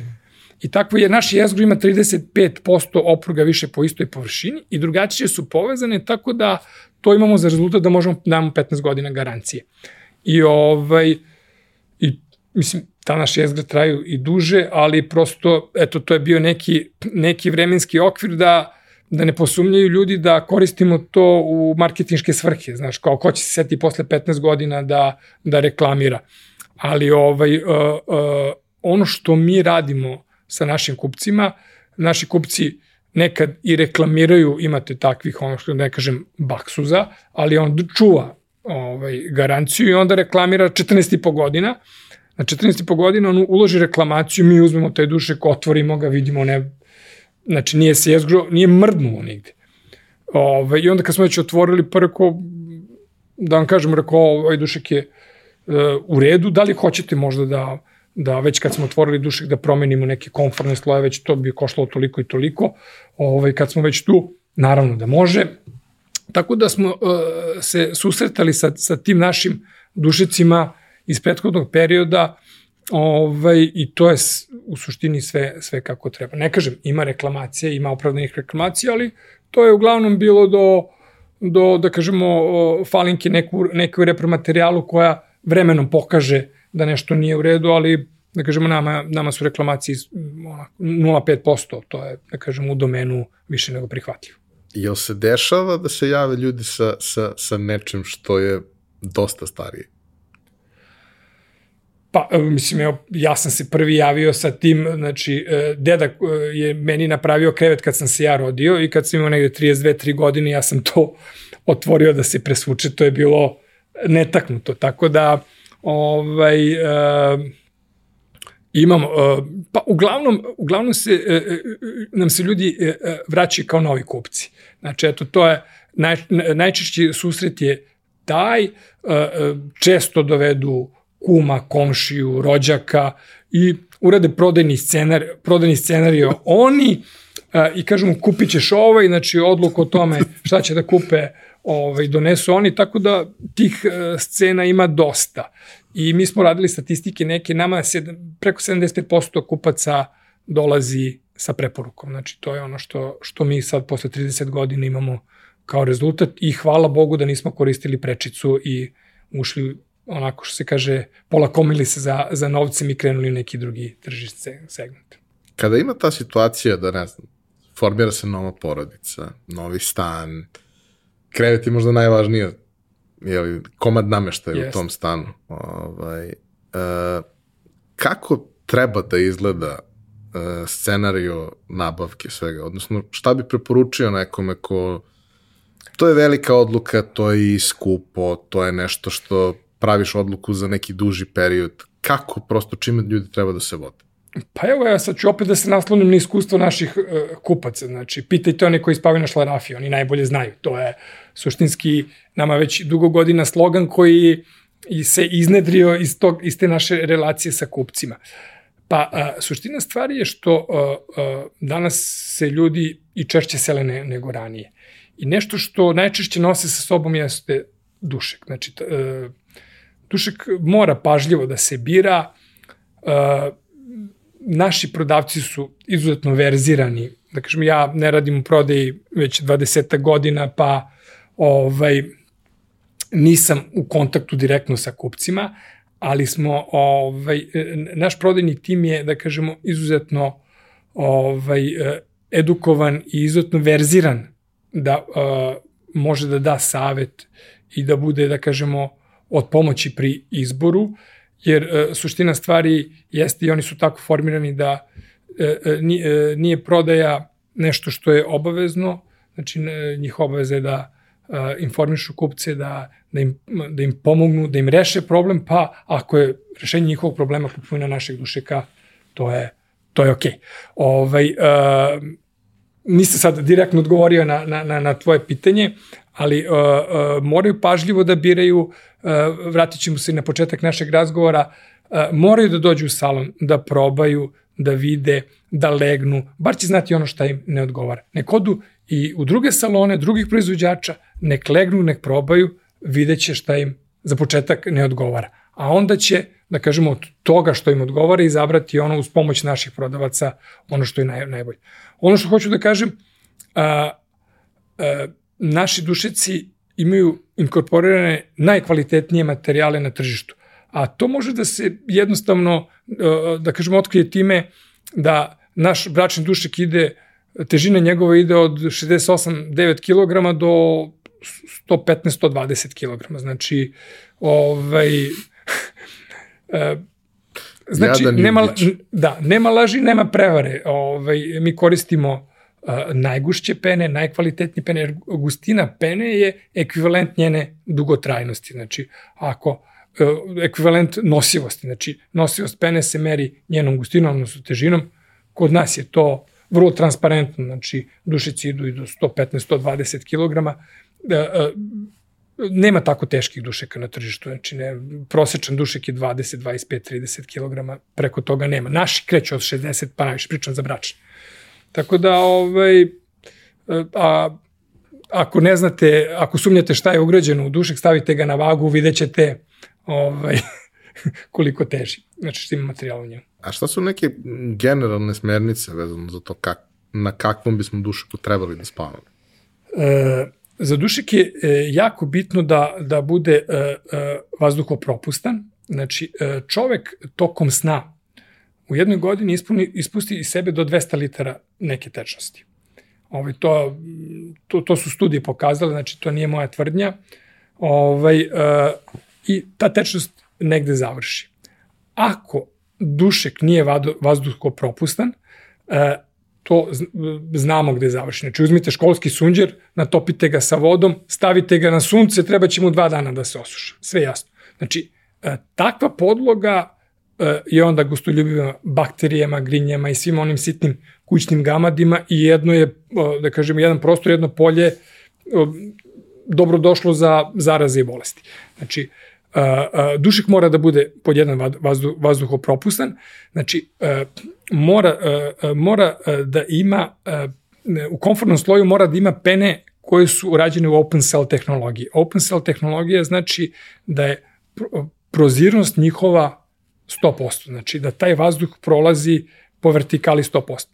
I tako je, naš jezgro ima 35% opruga više po istoj površini i drugačije su povezane, tako da to imamo za rezultat da možemo da damo 15 godina garancije. I ovaj, i mislim, ta naša jezgra traju i duže, ali prosto, eto, to je bio neki, neki vremenski okvir da, da ne posumljaju ljudi da koristimo to u marketinške svrhe, znaš, kao ko će se seti posle 15 godina da, da reklamira. Ali ovaj, uh, uh, ono što mi radimo sa našim kupcima, naši kupci nekad i reklamiraju, imate takvih, ono što ne kažem, baksuza, ali on čuva ovaj, garanciju i onda reklamira 14,5 godina. Na 14,5 godina on uloži reklamaciju, mi uzmemo taj dušek, otvorimo ga, vidimo ne, znači nije se jezgro, nije mrdnulo nigde. Ove, ovaj, I onda kad smo već otvorili, pa da vam kažem, rekao, ovaj dušek je uh, u redu, da li hoćete možda da da već kad smo otvorili dušek da promenimo neke konforne sloje, već to bi koštalo toliko i toliko. Ovaj, kad smo već tu, naravno da može. Tako da smo uh, se susretali sa, sa tim našim dušecima iz prethodnog perioda ovaj, i to je u suštini sve, sve kako treba. Ne kažem, ima reklamacije, ima opravdanih reklamacija, ali to je uglavnom bilo do, do da kažemo, falinke neku, neku repromaterijalu koja vremenom pokaže da nešto nije u redu, ali da kažemo nama, nama su reklamacije 0,5%, to je da kažemo u domenu više nego prihvatljivo. Jel se dešava da se jave ljudi sa, sa, sa nečim što je dosta starije? Pa, mislim, evo, ja sam se prvi javio sa tim, znači, e, deda e, je meni napravio krevet kad sam se ja rodio i kad sam imao negde 32-3 godine, ja sam to otvorio da se presvuče, to je bilo netaknuto, tako da, ovaj, uh, imamo, uh, pa uglavnom, uglavnom se, uh, nam se ljudi uh, vraćaju kao novi kupci. Znači, eto, to je, naj, najčešći susret je taj, uh, često dovedu kuma, komšiju, rođaka i urade prodajni scenar, prodajni scenario oni uh, i kažu mu kupit ćeš ovaj, znači odluku o tome šta će da kupe ovaj, donesu oni, tako da tih uh, scena ima dosta. I mi smo radili statistike neke, nama sed, preko 75% kupaca dolazi sa preporukom. Znači, to je ono što, što mi sad posle 30 godina imamo kao rezultat i hvala Bogu da nismo koristili prečicu i ušli onako što se kaže, polakomili se za, za novcem i krenuli u neki drugi tržišt segment. Kada ima ta situacija da, ne znam, formira se nova porodica, novi stan, krevet je možda najvažnija jeli, komad nameštaja yes. u tom stanu. Ovaj, uh, kako treba da izgleda uh, scenario nabavke svega? Odnosno, šta bi preporučio nekome ko... To je velika odluka, to je i skupo, to je nešto što praviš odluku za neki duži period. Kako prosto čime ljudi treba da se vode? Pa evo, ja sad ću opet da se naslonim na iskustvo naših uh, kupaca. Znači, pitajte one koji spavaju na šlarafi, oni najbolje znaju. To je suštinski nama već dugo godina slogan koji i se iznedrio iz, tog, iz te naše relacije sa kupcima. Pa, a, suština stvari je što a, a, danas se ljudi i češće sele ne, nego ranije. I nešto što najčešće nose sa sobom jeste dušek. Znači, a, dušek mora pažljivo da se bira, a, naši prodavci su izuzetno verzirani. Da kažem, ja ne radim u prodaji već 20 godina, pa ovaj, nisam u kontaktu direktno sa kupcima, ali smo, ovaj, naš prodajni tim je, da kažemo, izuzetno ovaj, edukovan i izuzetno verziran da uh, može da da savet i da bude, da kažemo, od pomoći pri izboru, jer uh, suština stvari jeste i oni su tako formirani da uh, nije prodaja nešto što je obavezno, znači njih obaveza je da informišu kupce, da, da, im, da im pomognu, da im reše problem, pa ako je rešenje njihovog problema kupovina našeg dušeka, to je, to je okej. Okay. Ovaj, uh, nisam sad direktno odgovorio na, na, na, na tvoje pitanje, ali uh, uh, moraju pažljivo da biraju, uh, vratit ćemo se na početak našeg razgovora, uh, moraju da dođu u salon, da probaju, da vide, da legnu, bar će znati ono šta im ne odgovara. Nek odu i u druge salone, drugih proizvođača, nek legnu, nek probaju, vidjet će šta im za početak ne odgovara. A onda će, da kažemo, od toga što im odgovara izabrati ono uz pomoć naših prodavaca, ono što je naj, najbolje. Ono što hoću da kažem, a, a, naši dušeci imaju inkorporirane najkvalitetnije materijale na tržištu. A to može da se jednostavno, da kažemo, otkrije time da naš bračni dušek ide težina njegova ide od 68-9 kg do 115-120 kg. Znači, ovaj, e, znači, Jadan nema, da, nema laži, nema prevare. Ovaj, mi koristimo najgušće pene, najkvalitetnije pene, jer gustina pene je ekvivalent njene dugotrajnosti. Znači, ako uh, ekvivalent nosivosti, znači nosivost pene se meri njenom gustinom, odnosno težinom, kod nas je to vrlo transparentno, znači dušici idu i do 115-120 kg, e, e, nema tako teških dušeka na tržištu, znači ne, prosečan dušek je 20, 25, 30 kg, preko toga nema. Naši kreću od 60, pa najviše pričam za bračne. Tako da, ovaj, e, a, ako ne znate, ako sumnjate šta je ugrađeno u dušek, stavite ga na vagu, vidjet ćete ovaj, koliko teži, znači što ima materijala u njemu. A šta su neke generalne smernice vezano za to kak, na kakvom bismo dušeku trebali da spavamo? E, za dušek je e, jako bitno da, da bude e, e, vazduhopropustan. Znači, e, čovek tokom sna u jednoj godini ispuni, ispusti iz sebe do 200 litara neke tečnosti. Ovaj, to, to, to su studije pokazale, znači to nije moja tvrdnja. Ovaj, e, I ta tečnost negde završi. Ako dušek nije vazduhko propustan, e, to znamo gde završi. Znači uzmite školski sunđer, natopite ga sa vodom, stavite ga na sunce, treba će mu dva dana da se osuša. Sve jasno. Znači, e, takva podloga je onda gostoljubiva bakterijama, grinjama i svim onim sitnim kućnim gamadima i jedno je, da kažemo, jedan prostor, jedno polje dobro došlo za zaraze i bolesti. Znači, dušik mora da bude pod jedan vazduh, vazduhopropustan, znači mora, mora da ima u komfortnom sloju mora da ima pene koje su urađene u open cell tehnologiji. Open cell tehnologija znači da je prozirnost njihova 100%, znači da taj vazduh prolazi po vertikali 100%.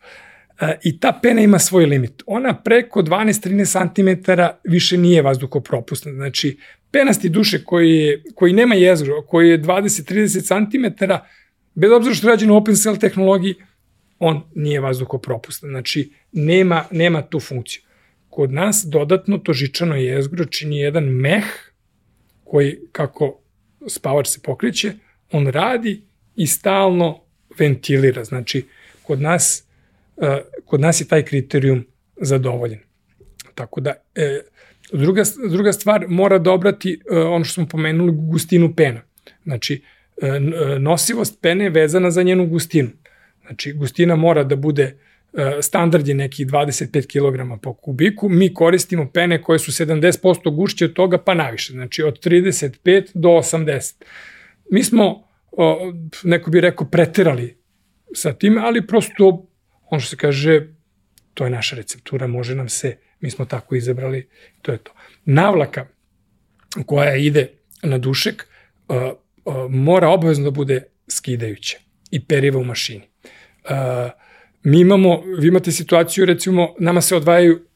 I ta pena ima svoj limit. Ona preko 12-13 cm više nije vazduhopropusna. Znači, penasti duše koji, je, koji nema jezgro, koji je 20-30 cm, bez obzira što je rađen u open cell tehnologiji, on nije vazduhopropustan. Znači, nema, nema tu funkciju. Kod nas dodatno to žičano jezgro čini jedan meh koji, kako spavač se pokreće, on radi i stalno ventilira. Znači, kod nas, uh, kod nas je taj kriterijum zadovoljen. Tako da, e, Druga, druga stvar, mora da obrati uh, ono što smo pomenuli, gustinu pena. Znači, nosivost pene je vezana za njenu gustinu. Znači, gustina mora da bude e, standard je neki 25 kg po kubiku, mi koristimo pene koje su 70% gušće od toga pa naviše, znači od 35 do 80. Mi smo, neko bi rekao, preterali sa tim, ali prosto, ono što se kaže, to je naša receptura, može nam se, mi smo tako izabrali, to je to. Navlaka koja ide na dušek uh, uh, mora obavezno da bude skidajuća i periva u mašini. Uh, mi imamo, vi imate situaciju, recimo, nama se odvajaju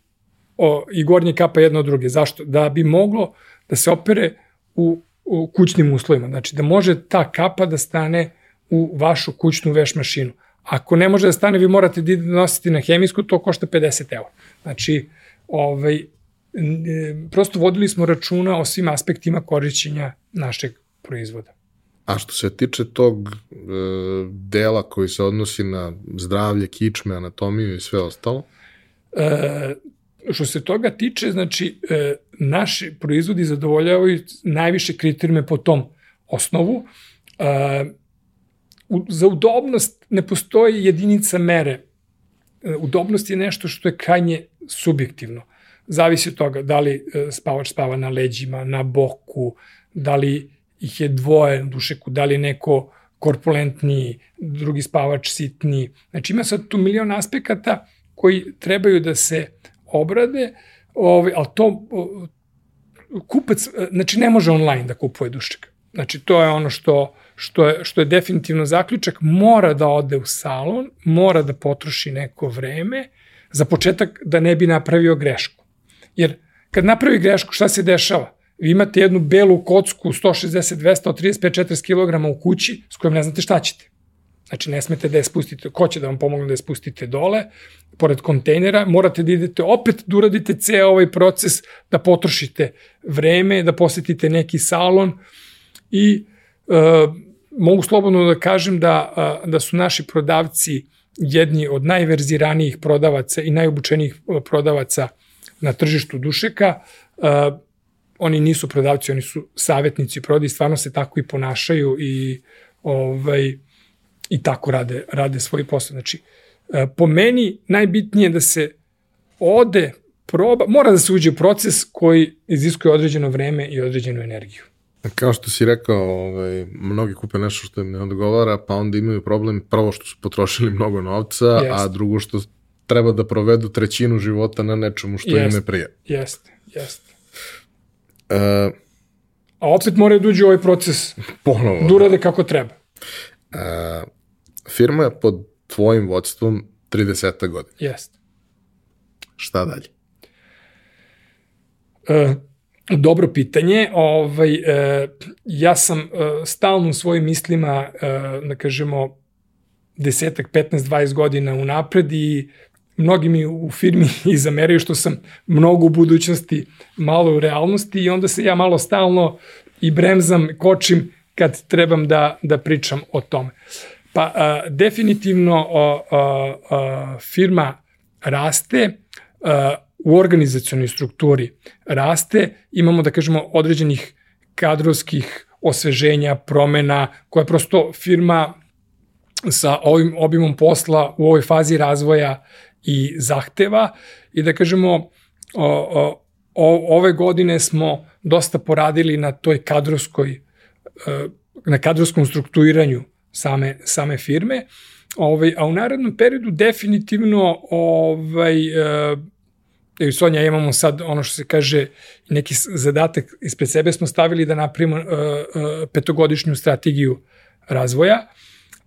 o, i gornje kapa jedna od druge. Zašto? Da bi moglo da se opere u, u kućnim uslovima. Znači, da može ta kapa da stane u vašu kućnu veš mašinu. Ako ne može da stane, vi morate da nositi na hemijsku, to košta 50 eura. Znači, ovaj, prosto vodili smo računa o svim aspektima korišćenja našeg proizvoda. A što se tiče tog e, dela koji se odnosi na zdravlje, kičme, anatomiju i sve ostalo? E, što se toga tiče, znači, e, naši proizvodi zadovoljavaju najviše kriterijume po tom osnovu. E, u, za udobnost ne postoji jedinica mere. E, udobnost je nešto što je krajnje subjektivno. Zavisi od toga da li e, spavač spava na leđima, na boku, da li ih je dvoje na dušeku, da li neko korpulentniji, drugi spavač sitniji. Znači ima sad tu milion aspekata koji trebaju da se obrade, ovaj, ali to kupac, znači ne može online da kupuje dušek. Znači to je ono što, što, je, što je definitivno zaključak, mora da ode u salon, mora da potroši neko vreme, za početak da ne bi napravio grešku. Jer kad napravi grešku, šta se dešava? Vi imate jednu belu kocku 160, 200, 35, 40 kg u kući s kojom ne znate šta ćete. Znači, ne smete da je spustite, ko će da vam pomogne da je spustite dole, pored kontejnera, morate da idete opet da uradite ceo ovaj proces, da potrošite vreme, da posetite neki salon i e, mogu slobodno da kažem da, da su naši prodavci jedni od najverziranijih prodavaca i najobučenijih prodavaca na tržištu dušeka. E, oni nisu prodavci, oni su savjetnici prodaj, stvarno se tako i ponašaju i ovaj i tako rade, rade svoj posao. Znači, e, po meni najbitnije da se ode, proba, mora da se uđe u proces koji iziskuje određeno vreme i određenu energiju. Kao što si rekao, ovaj, mnogi kupe nešto što im ne odgovara, pa onda imaju problem prvo što su potrošili mnogo novca, Jest. a drugo što treba da provedu trećinu života na nečemu što Jest. im ne prije. Jeste, jeste. Uh, A opet moraju da uđu u ovaj proces. Ponovo. Da urade kako treba. Uh, firma je pod tvojim vodstvom 30 godina. Jeste. Šta dalje? Uh, dobro pitanje. Ovaj, uh, ja sam uh, stalno u svojim mislima, uh, da kažemo, desetak, 15, 20 godina unapred i mnogi mi u firmi i zameraju što sam mnogo u budućnosti, malo u realnosti i onda se ja malo stalno i bremzam, kočim kad trebam da, da pričam o tome. Pa a, definitivno a, a, a, firma raste, a, u organizacijonoj strukturi raste, imamo da kažemo određenih kadrovskih osveženja, promena, koja prosto firma sa ovim obimom posla u ovoj fazi razvoja i zahteva. I da kažemo o, o, o, ove godine smo dosta poradili na toj kadrovskoj e, na kadrovskom strukturiranju same, same firme, ovaj, a u narednom periodu definitivno ovaj, e, Sonja, imamo sad ono što se kaže neki zadatak ispred sebe smo stavili da napravimo uh, uh, petogodišnju strategiju razvoja,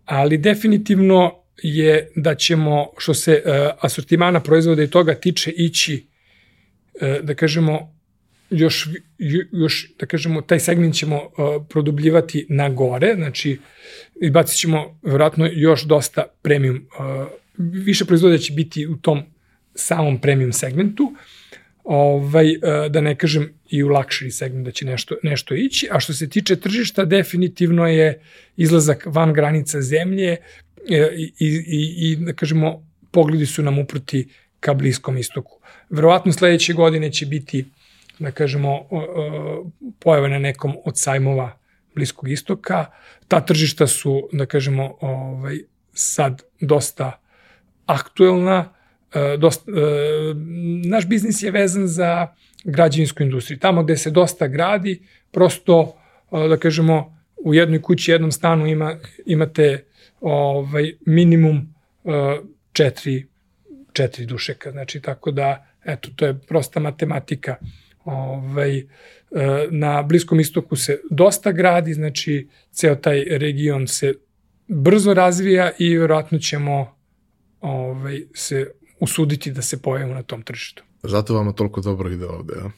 ali definitivno je da ćemo, što se uh, asortimana proizvoda i toga tiče, ići, uh, da kažemo, još, još, da kažemo, taj segment ćemo uh, produbljivati na gore, znači, izbacit ćemo vjerojatno još dosta premium, uh, više proizvoda će biti u tom samom premium segmentu, ovaj, da ne kažem i u luxury segment da će nešto, nešto ići, a što se tiče tržišta, definitivno je izlazak van granica zemlje, E, i, i, i da kažemo, pogledi su nam uprti ka Bliskom istoku. Verovatno sledeće godine će biti, da kažemo, pojava na nekom od sajmova Bliskog istoka. Ta tržišta su, da kažemo, ovaj, sad dosta aktuelna, e, dosta, e, naš biznis je vezan za građevinsku industriju. Tamo gde se dosta gradi, prosto, e, da kažemo, u jednoj kući, jednom stanu ima, imate ovaj, minimum četiri, četiri dušeka. Znači, tako da, eto, to je prosta matematika. Ovaj, na Bliskom istoku se dosta gradi, znači, ceo taj region se brzo razvija i verovatno ćemo ovaj, se usuditi da se pojavimo na tom tržištu. Zato vama toliko dobro ide ovde, ja?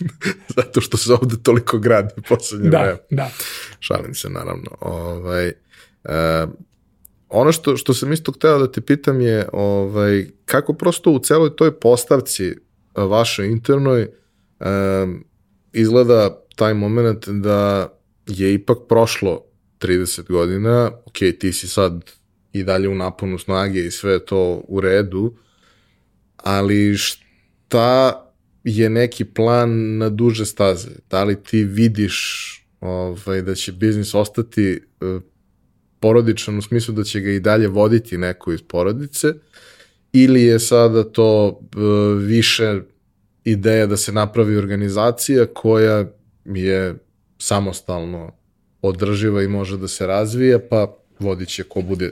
Zato što se ovde toliko gradi poslednje da, vreme. Da, Šalim se, naravno. Ovaj, uh, ono što, što sam isto hteo da te pitam je ovaj, kako prosto u celoj toj postavci vašoj internoj um, izgleda taj moment da je ipak prošlo 30 godina, ok, ti si sad i dalje u naponu snage i sve to u redu, ali šta je neki plan na duže staze? Da li ti vidiš ovaj, da će biznis ostati uh, porodičan u smislu da će ga i dalje voditi neko iz porodice ili je sada to uh, više ideja da se napravi organizacija koja je samostalno održiva i može da se razvija, pa vodit će ko bude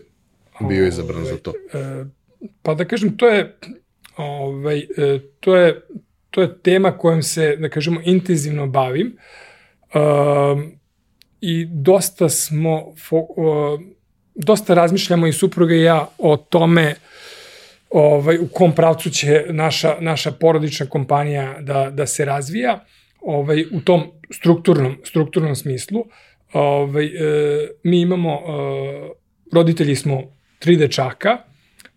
bio izabran za to. E, pa da kažem, to je, ovaj, e, to je, to je tema kojom se, da kažemo, intenzivno bavim. Um, I dosta smo, fo, uh, dosta razmišljamo i supruga i ja o tome ovaj, u kom pravcu će naša, naša porodična kompanija da, da se razvija ovaj, u tom strukturnom, strukturnom smislu. Ovaj, e, mi imamo, e, roditelji smo tri dečaka,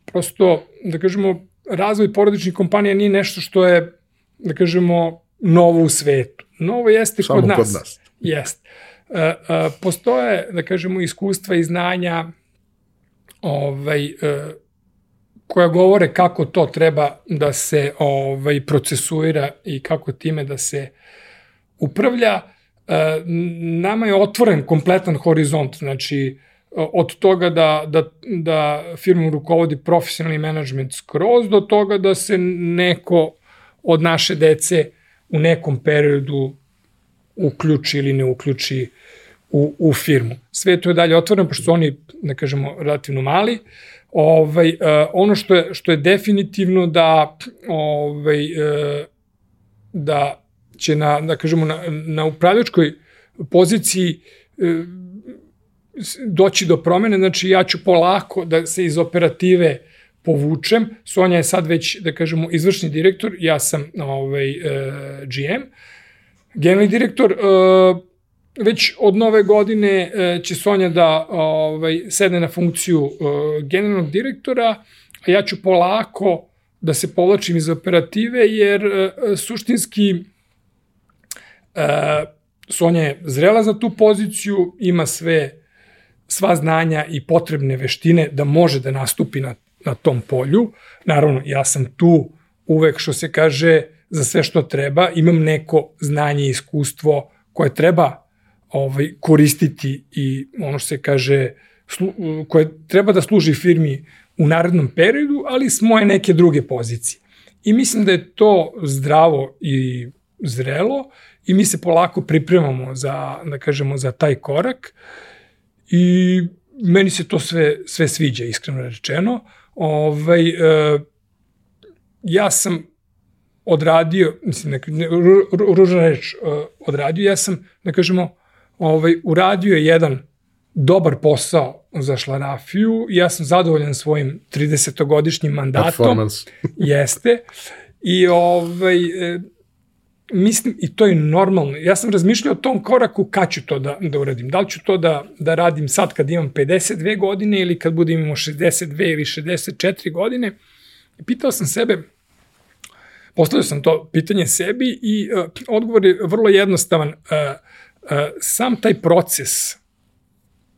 prosto, da kažemo, razvoj porodičnih kompanija nije nešto što je, da kažemo, novo u svetu. Novo jeste Samo kod nas. kod nas. Jeste. E, e, postoje, da kažemo, iskustva i znanja ovaj, e, koja govore kako to treba da se ovaj, procesuira i kako time da se upravlja. E, nama je otvoren kompletan horizont, znači od toga da, da, da firmu rukovodi profesionalni management skroz do toga da se neko od naše dece u nekom periodu uključi ili ne uključi u, u firmu. Sve to je dalje otvoreno, pošto su oni, da kažemo, relativno mali. Ovaj, uh, ono što je, što je definitivno da, ovaj, uh, da će na, da kažemo, na, na upravljačkoj poziciji uh, doći do promene, znači ja ću polako da se iz operative povučem. Sonja je sad već, da kažemo, izvršni direktor, ja sam ovaj, uh, GM. Generalni direktor, uh, već od nove godine uh, će Sonja da ovaj, sedne na funkciju uh, generalnog direktora, a ja ću polako da se povlačim iz operative, jer uh, suštinski Sonja je zrela za tu poziciju, ima sve sva znanja i potrebne veštine da može da nastupi na, na tom polju. Naravno, ja sam tu uvek, što se kaže, za sve što treba, imam neko znanje i iskustvo koje treba ovaj, koristiti i ono što se kaže, slu, koje treba da služi firmi u narednom periodu, ali s moje neke druge pozicije. I mislim da je to zdravo i zrelo i mi se polako pripremamo za, da kažemo, za taj korak. I meni se to sve, sve sviđa, iskreno rečeno. Ovaj, e, ja sam odradio, mislim, neka, ne, ružna reč, e, odradio, ja sam, da kažemo, ovaj, uradio je jedan dobar posao za šlarafiju, ja sam zadovoljan svojim 30-godišnjim mandatom. Jeste. I ovaj, e, mislim, i to je normalno, ja sam razmišljao o tom koraku kad ću to da, da uradim. Da li ću to da, da radim sad kad imam 52 godine ili kad budem imao 62 ili 64 godine. Pitao sam sebe, postavio sam to pitanje sebi i uh, odgovor je vrlo jednostavan. Uh, sam taj proces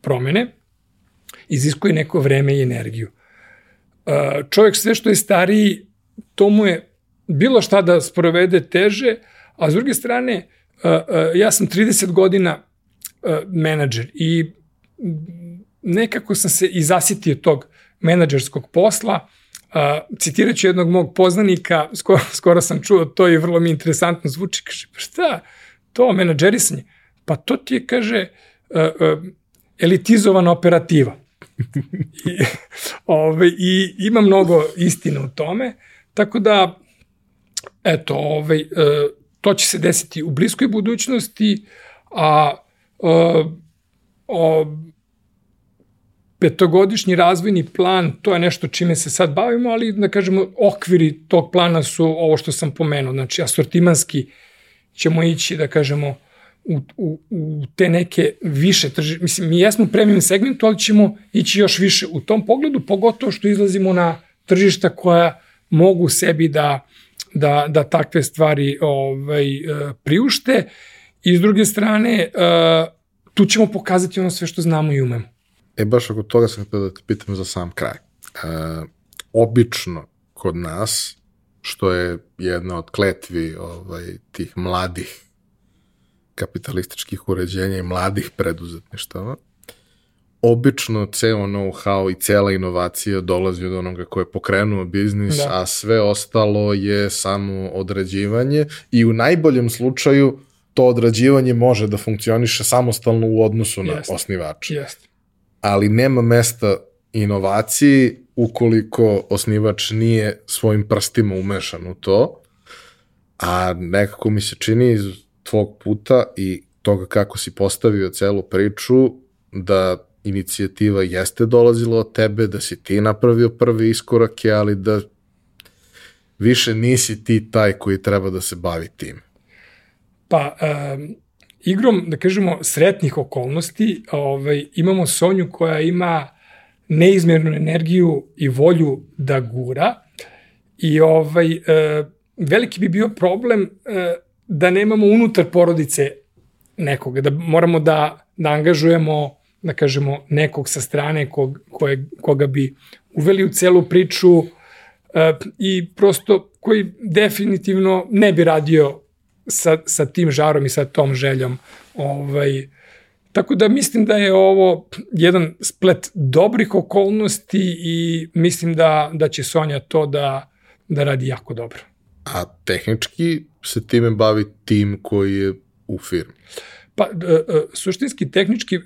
promene iziskuje neko vreme i energiju. Uh, čovjek sve što je stariji, to mu je bilo šta da sprovede teže, A s druge strane, uh, uh, ja sam 30 godina menadžer i nekako sam se i zasitio tog menadžerskog posla. Citirat ću jednog mog poznanika, skoro, skoro sam čuo to i vrlo mi interesantno zvuči, kaže, pa šta, to menadžerisanje, pa to ti je, kaže, uh, uh, elitizovana operativa. I, ove, I ima mnogo istine u tome, tako da, eto, ovaj, to će se desiti u bliskoj budućnosti, a a, a, petogodišnji razvojni plan, to je nešto čime se sad bavimo, ali da kažemo, okviri tog plana su ovo što sam pomenuo, znači asortimanski ćemo ići, da kažemo, u, u, u te neke više trži, mislim, mi jesmo u premium segmentu, ali ćemo ići još više u tom pogledu, pogotovo što izlazimo na tržišta koja mogu sebi da, da, da takve stvari ovaj, e, priušte i s druge strane e, tu ćemo pokazati ono sve što znamo i umemo. E, baš oko toga sam htio da te pitam za sam kraj. E, obično kod nas, što je jedna od kletvi ovaj, tih mladih kapitalističkih uređenja i mladih preduzetništava, obično ceo know-how i cela inovacija dolazi od onoga ko je pokrenuo biznis, da. a sve ostalo je samo odrađivanje i u najboljem slučaju to odrađivanje može da funkcioniše samostalno u odnosu na Jest. osnivača. Jest. Ali nema mesta inovaciji ukoliko osnivač nije svojim prstima umešan u to, a nekako mi se čini iz tvog puta i toga kako si postavio celu priču, da inicijativa jeste dolazila od tebe, da si ti napravio prve iskorake, ali da više nisi ti taj koji treba da se bavi tim. Pa, um, igrom, da kažemo, sretnih okolnosti, ovaj, imamo Sonju koja ima neizmjernu energiju i volju da gura i ovaj, uh, veliki bi bio problem uh, da nemamo unutar porodice nekoga, da moramo da, da angažujemo, da kažemo, nekog sa strane kog, koje, koga bi uveli u celu priču uh, i prosto koji definitivno ne bi radio sa, sa tim žarom i sa tom željom. Ovaj, tako da mislim da je ovo jedan splet dobrih okolnosti i mislim da, da će Sonja to da, da radi jako dobro. A tehnički se time bavi tim koji je u firmi? Pa, e, e, suštinski, tehnički, e,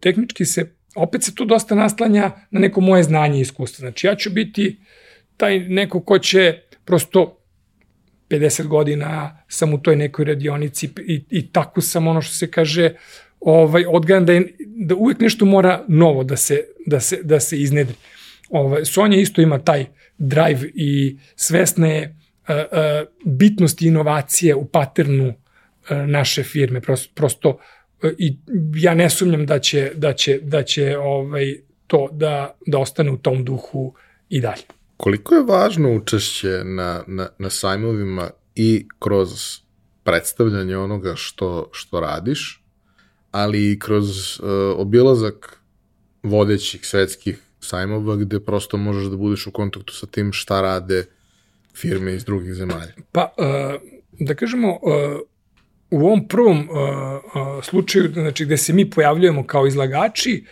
tehnički se, opet se to dosta naslanja na neko moje znanje i iskustvo. Znači, ja ću biti taj neko ko će prosto 50 godina sam u toj nekoj radionici i, i tako sam ono što se kaže ovaj, odgajan da, je, da uvek nešto mora novo da se, da se, da se iznedri. Ovaj, Sonja isto ima taj drive i svesna je bitnosti inovacije u paternu naše firme. Prosto, prosto i ja ne sumnjam da će, da će, da će ovaj, to da, da ostane u tom duhu i dalje. Koliko je važno učešće na, na, na sajmovima i kroz predstavljanje onoga što, što radiš, ali i kroz uh, obilazak vodećih svetskih sajmova gde prosto možeš da budeš u kontaktu sa tim šta rade firme iz drugih zemalja? Pa, uh, da kažemo, uh, u ovom prvom uh, uh, slučaju, znači gde se mi pojavljujemo kao izlagači,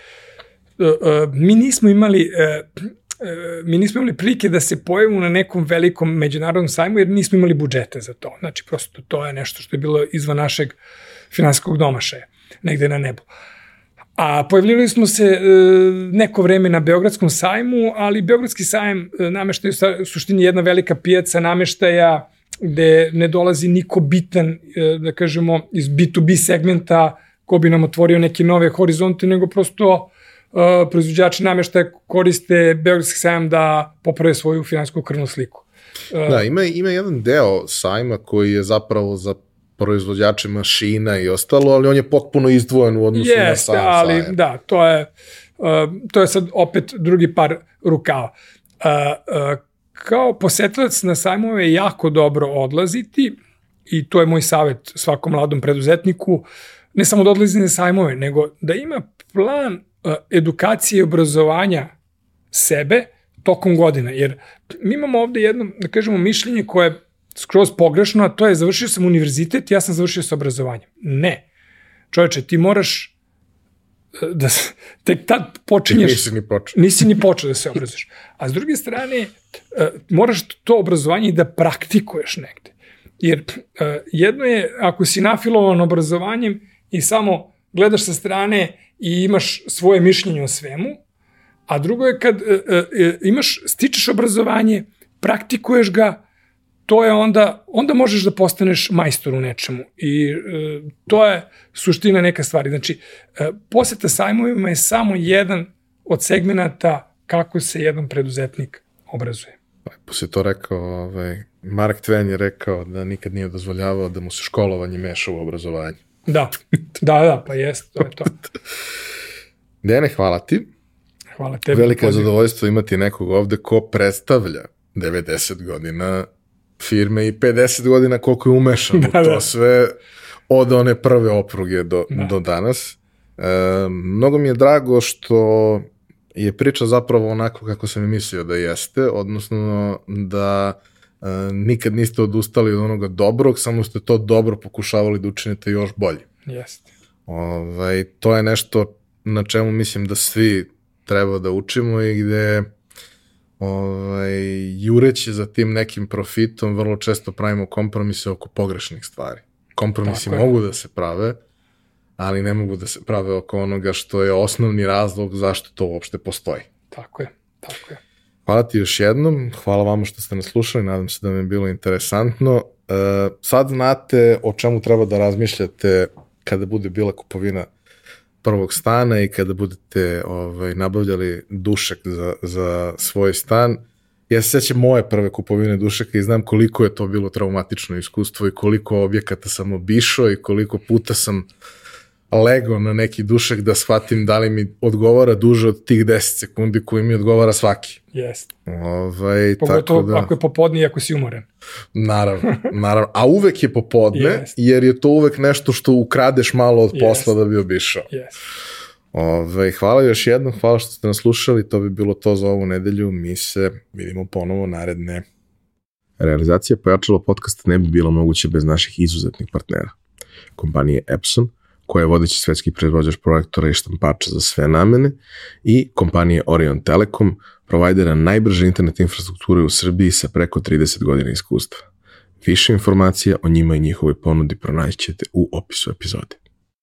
uh, uh, mi nismo imali uh, E, mi nismo imali prilike da se pojavimo na nekom velikom međunarodnom sajmu jer nismo imali budžete za to. Znači, prosto to je nešto što je bilo izvan našeg finansijskog domašaja, negde na nebu. A pojavljivali smo se e, neko vreme na Beogradskom sajmu, ali Beogradski sajam e, nameštaja u suštini jedna velika pijaca nameštaja gde ne dolazi niko bitan, e, da kažemo, iz B2B segmenta ko bi nam otvorio neke nove horizonte, nego prosto uh, proizvođači nameštaja koriste Beogradski sajam da poprave svoju finansijsku krvnu sliku. Uh, da, ima, ima jedan deo sajma koji je zapravo za proizvođače mašina i ostalo, ali on je potpuno izdvojen u odnosu Jeste, na sam ali sajam. da, to je, uh, to je sad opet drugi par rukava. Uh, uh, kao posetilac na sajmove je jako dobro odlaziti i to je moj savet svakom mladom preduzetniku, ne samo da odlazi na sajmove, nego da ima plan E, edukacije i obrazovanja sebe tokom godina. Jer mi imamo ovde jedno, da kažemo, mišljenje koje je skroz pogrešno, a to je završio sam univerzitet, ja sam završio sa obrazovanjem. Ne. Čoveče, ti moraš da tek tad počinješ... Nisi ni počeo. Nisi ni počeo da se obrazuješ. A s druge strane, e, moraš to obrazovanje i da praktikuješ negde. Jer e, jedno je, ako si nafilovan obrazovanjem i samo gledaš sa strane i imaš svoje mišljenje o svemu, a drugo je kad imaš, stičeš obrazovanje, praktikuješ ga, to je onda, onda možeš da postaneš majstor u nečemu. I e, to je suština neka stvari. Znači, e, poseta sajmovima je samo jedan od segmenata kako se jedan preduzetnik obrazuje. Lepo si to rekao, ovaj, Mark Twain je rekao da nikad nije dozvoljavao da mu se školovanje meša u obrazovanje. Da, da, da, pa jest, to je to. Dene, hvala ti. Hvala tebi. Velika je zadovoljstvo imati nekog ovde ko predstavlja 90 godina firme i 50 godina koliko je umešan da, u to da. sve od one prve opruge do, da. do danas. E, mnogo mi je drago što je priča zapravo onako kako sam i mislio da jeste, odnosno da e, nikad niste odustali od onoga dobrog, samo ste to dobro pokušavali da učinite još bolje. Jeste. Ovaj, to je nešto na čemu mislim da svi treba da učimo i gde ovaj, jureći za tim nekim profitom, vrlo često pravimo kompromise oko pogrešnih stvari. Kompromisi Tako mogu je. da se prave, ali ne mogu da se prave oko onoga što je osnovni razlog zašto to uopšte postoji. Tako je, tako je. Hvala ti još jednom, hvala vama što ste nas slušali, nadam se da mi je bilo interesantno. E, sad znate o čemu treba da razmišljate kada bude bila kupovina prvog stana i kada budete ovaj, nabavljali dušek za, za svoj stan, ja se sećam moje prve kupovine dušeka i znam koliko je to bilo traumatično iskustvo i koliko objekata sam obišao i koliko puta sam lego na neki dušek da shvatim da li mi odgovara duže od tih 10 sekundi koji mi odgovara svaki. Jeste. Ovaj, Pogotovo tako da, ako je popodne i ako si umoren. Naravno, naravno. A uvek je popodne, yes. jer je to uvek nešto što ukradeš malo od posla yes. da bi obišao. Yes. Ove, hvala još jednom, hvala što ste nas slušali, to bi bilo to za ovu nedelju, mi se vidimo ponovo naredne. Realizacija pojačalo podcasta ne bi bila moguća bez naših izuzetnih partnera. Kompanije Epson, koja je vodeći svetski proizvođač projektora i štampača za sve namene, i kompanije Orion Telekom, provajdera najbrže internet infrastrukture u Srbiji sa preko 30 godina iskustva. Više informacija o njima i njihovoj ponudi pronaćete u opisu epizode.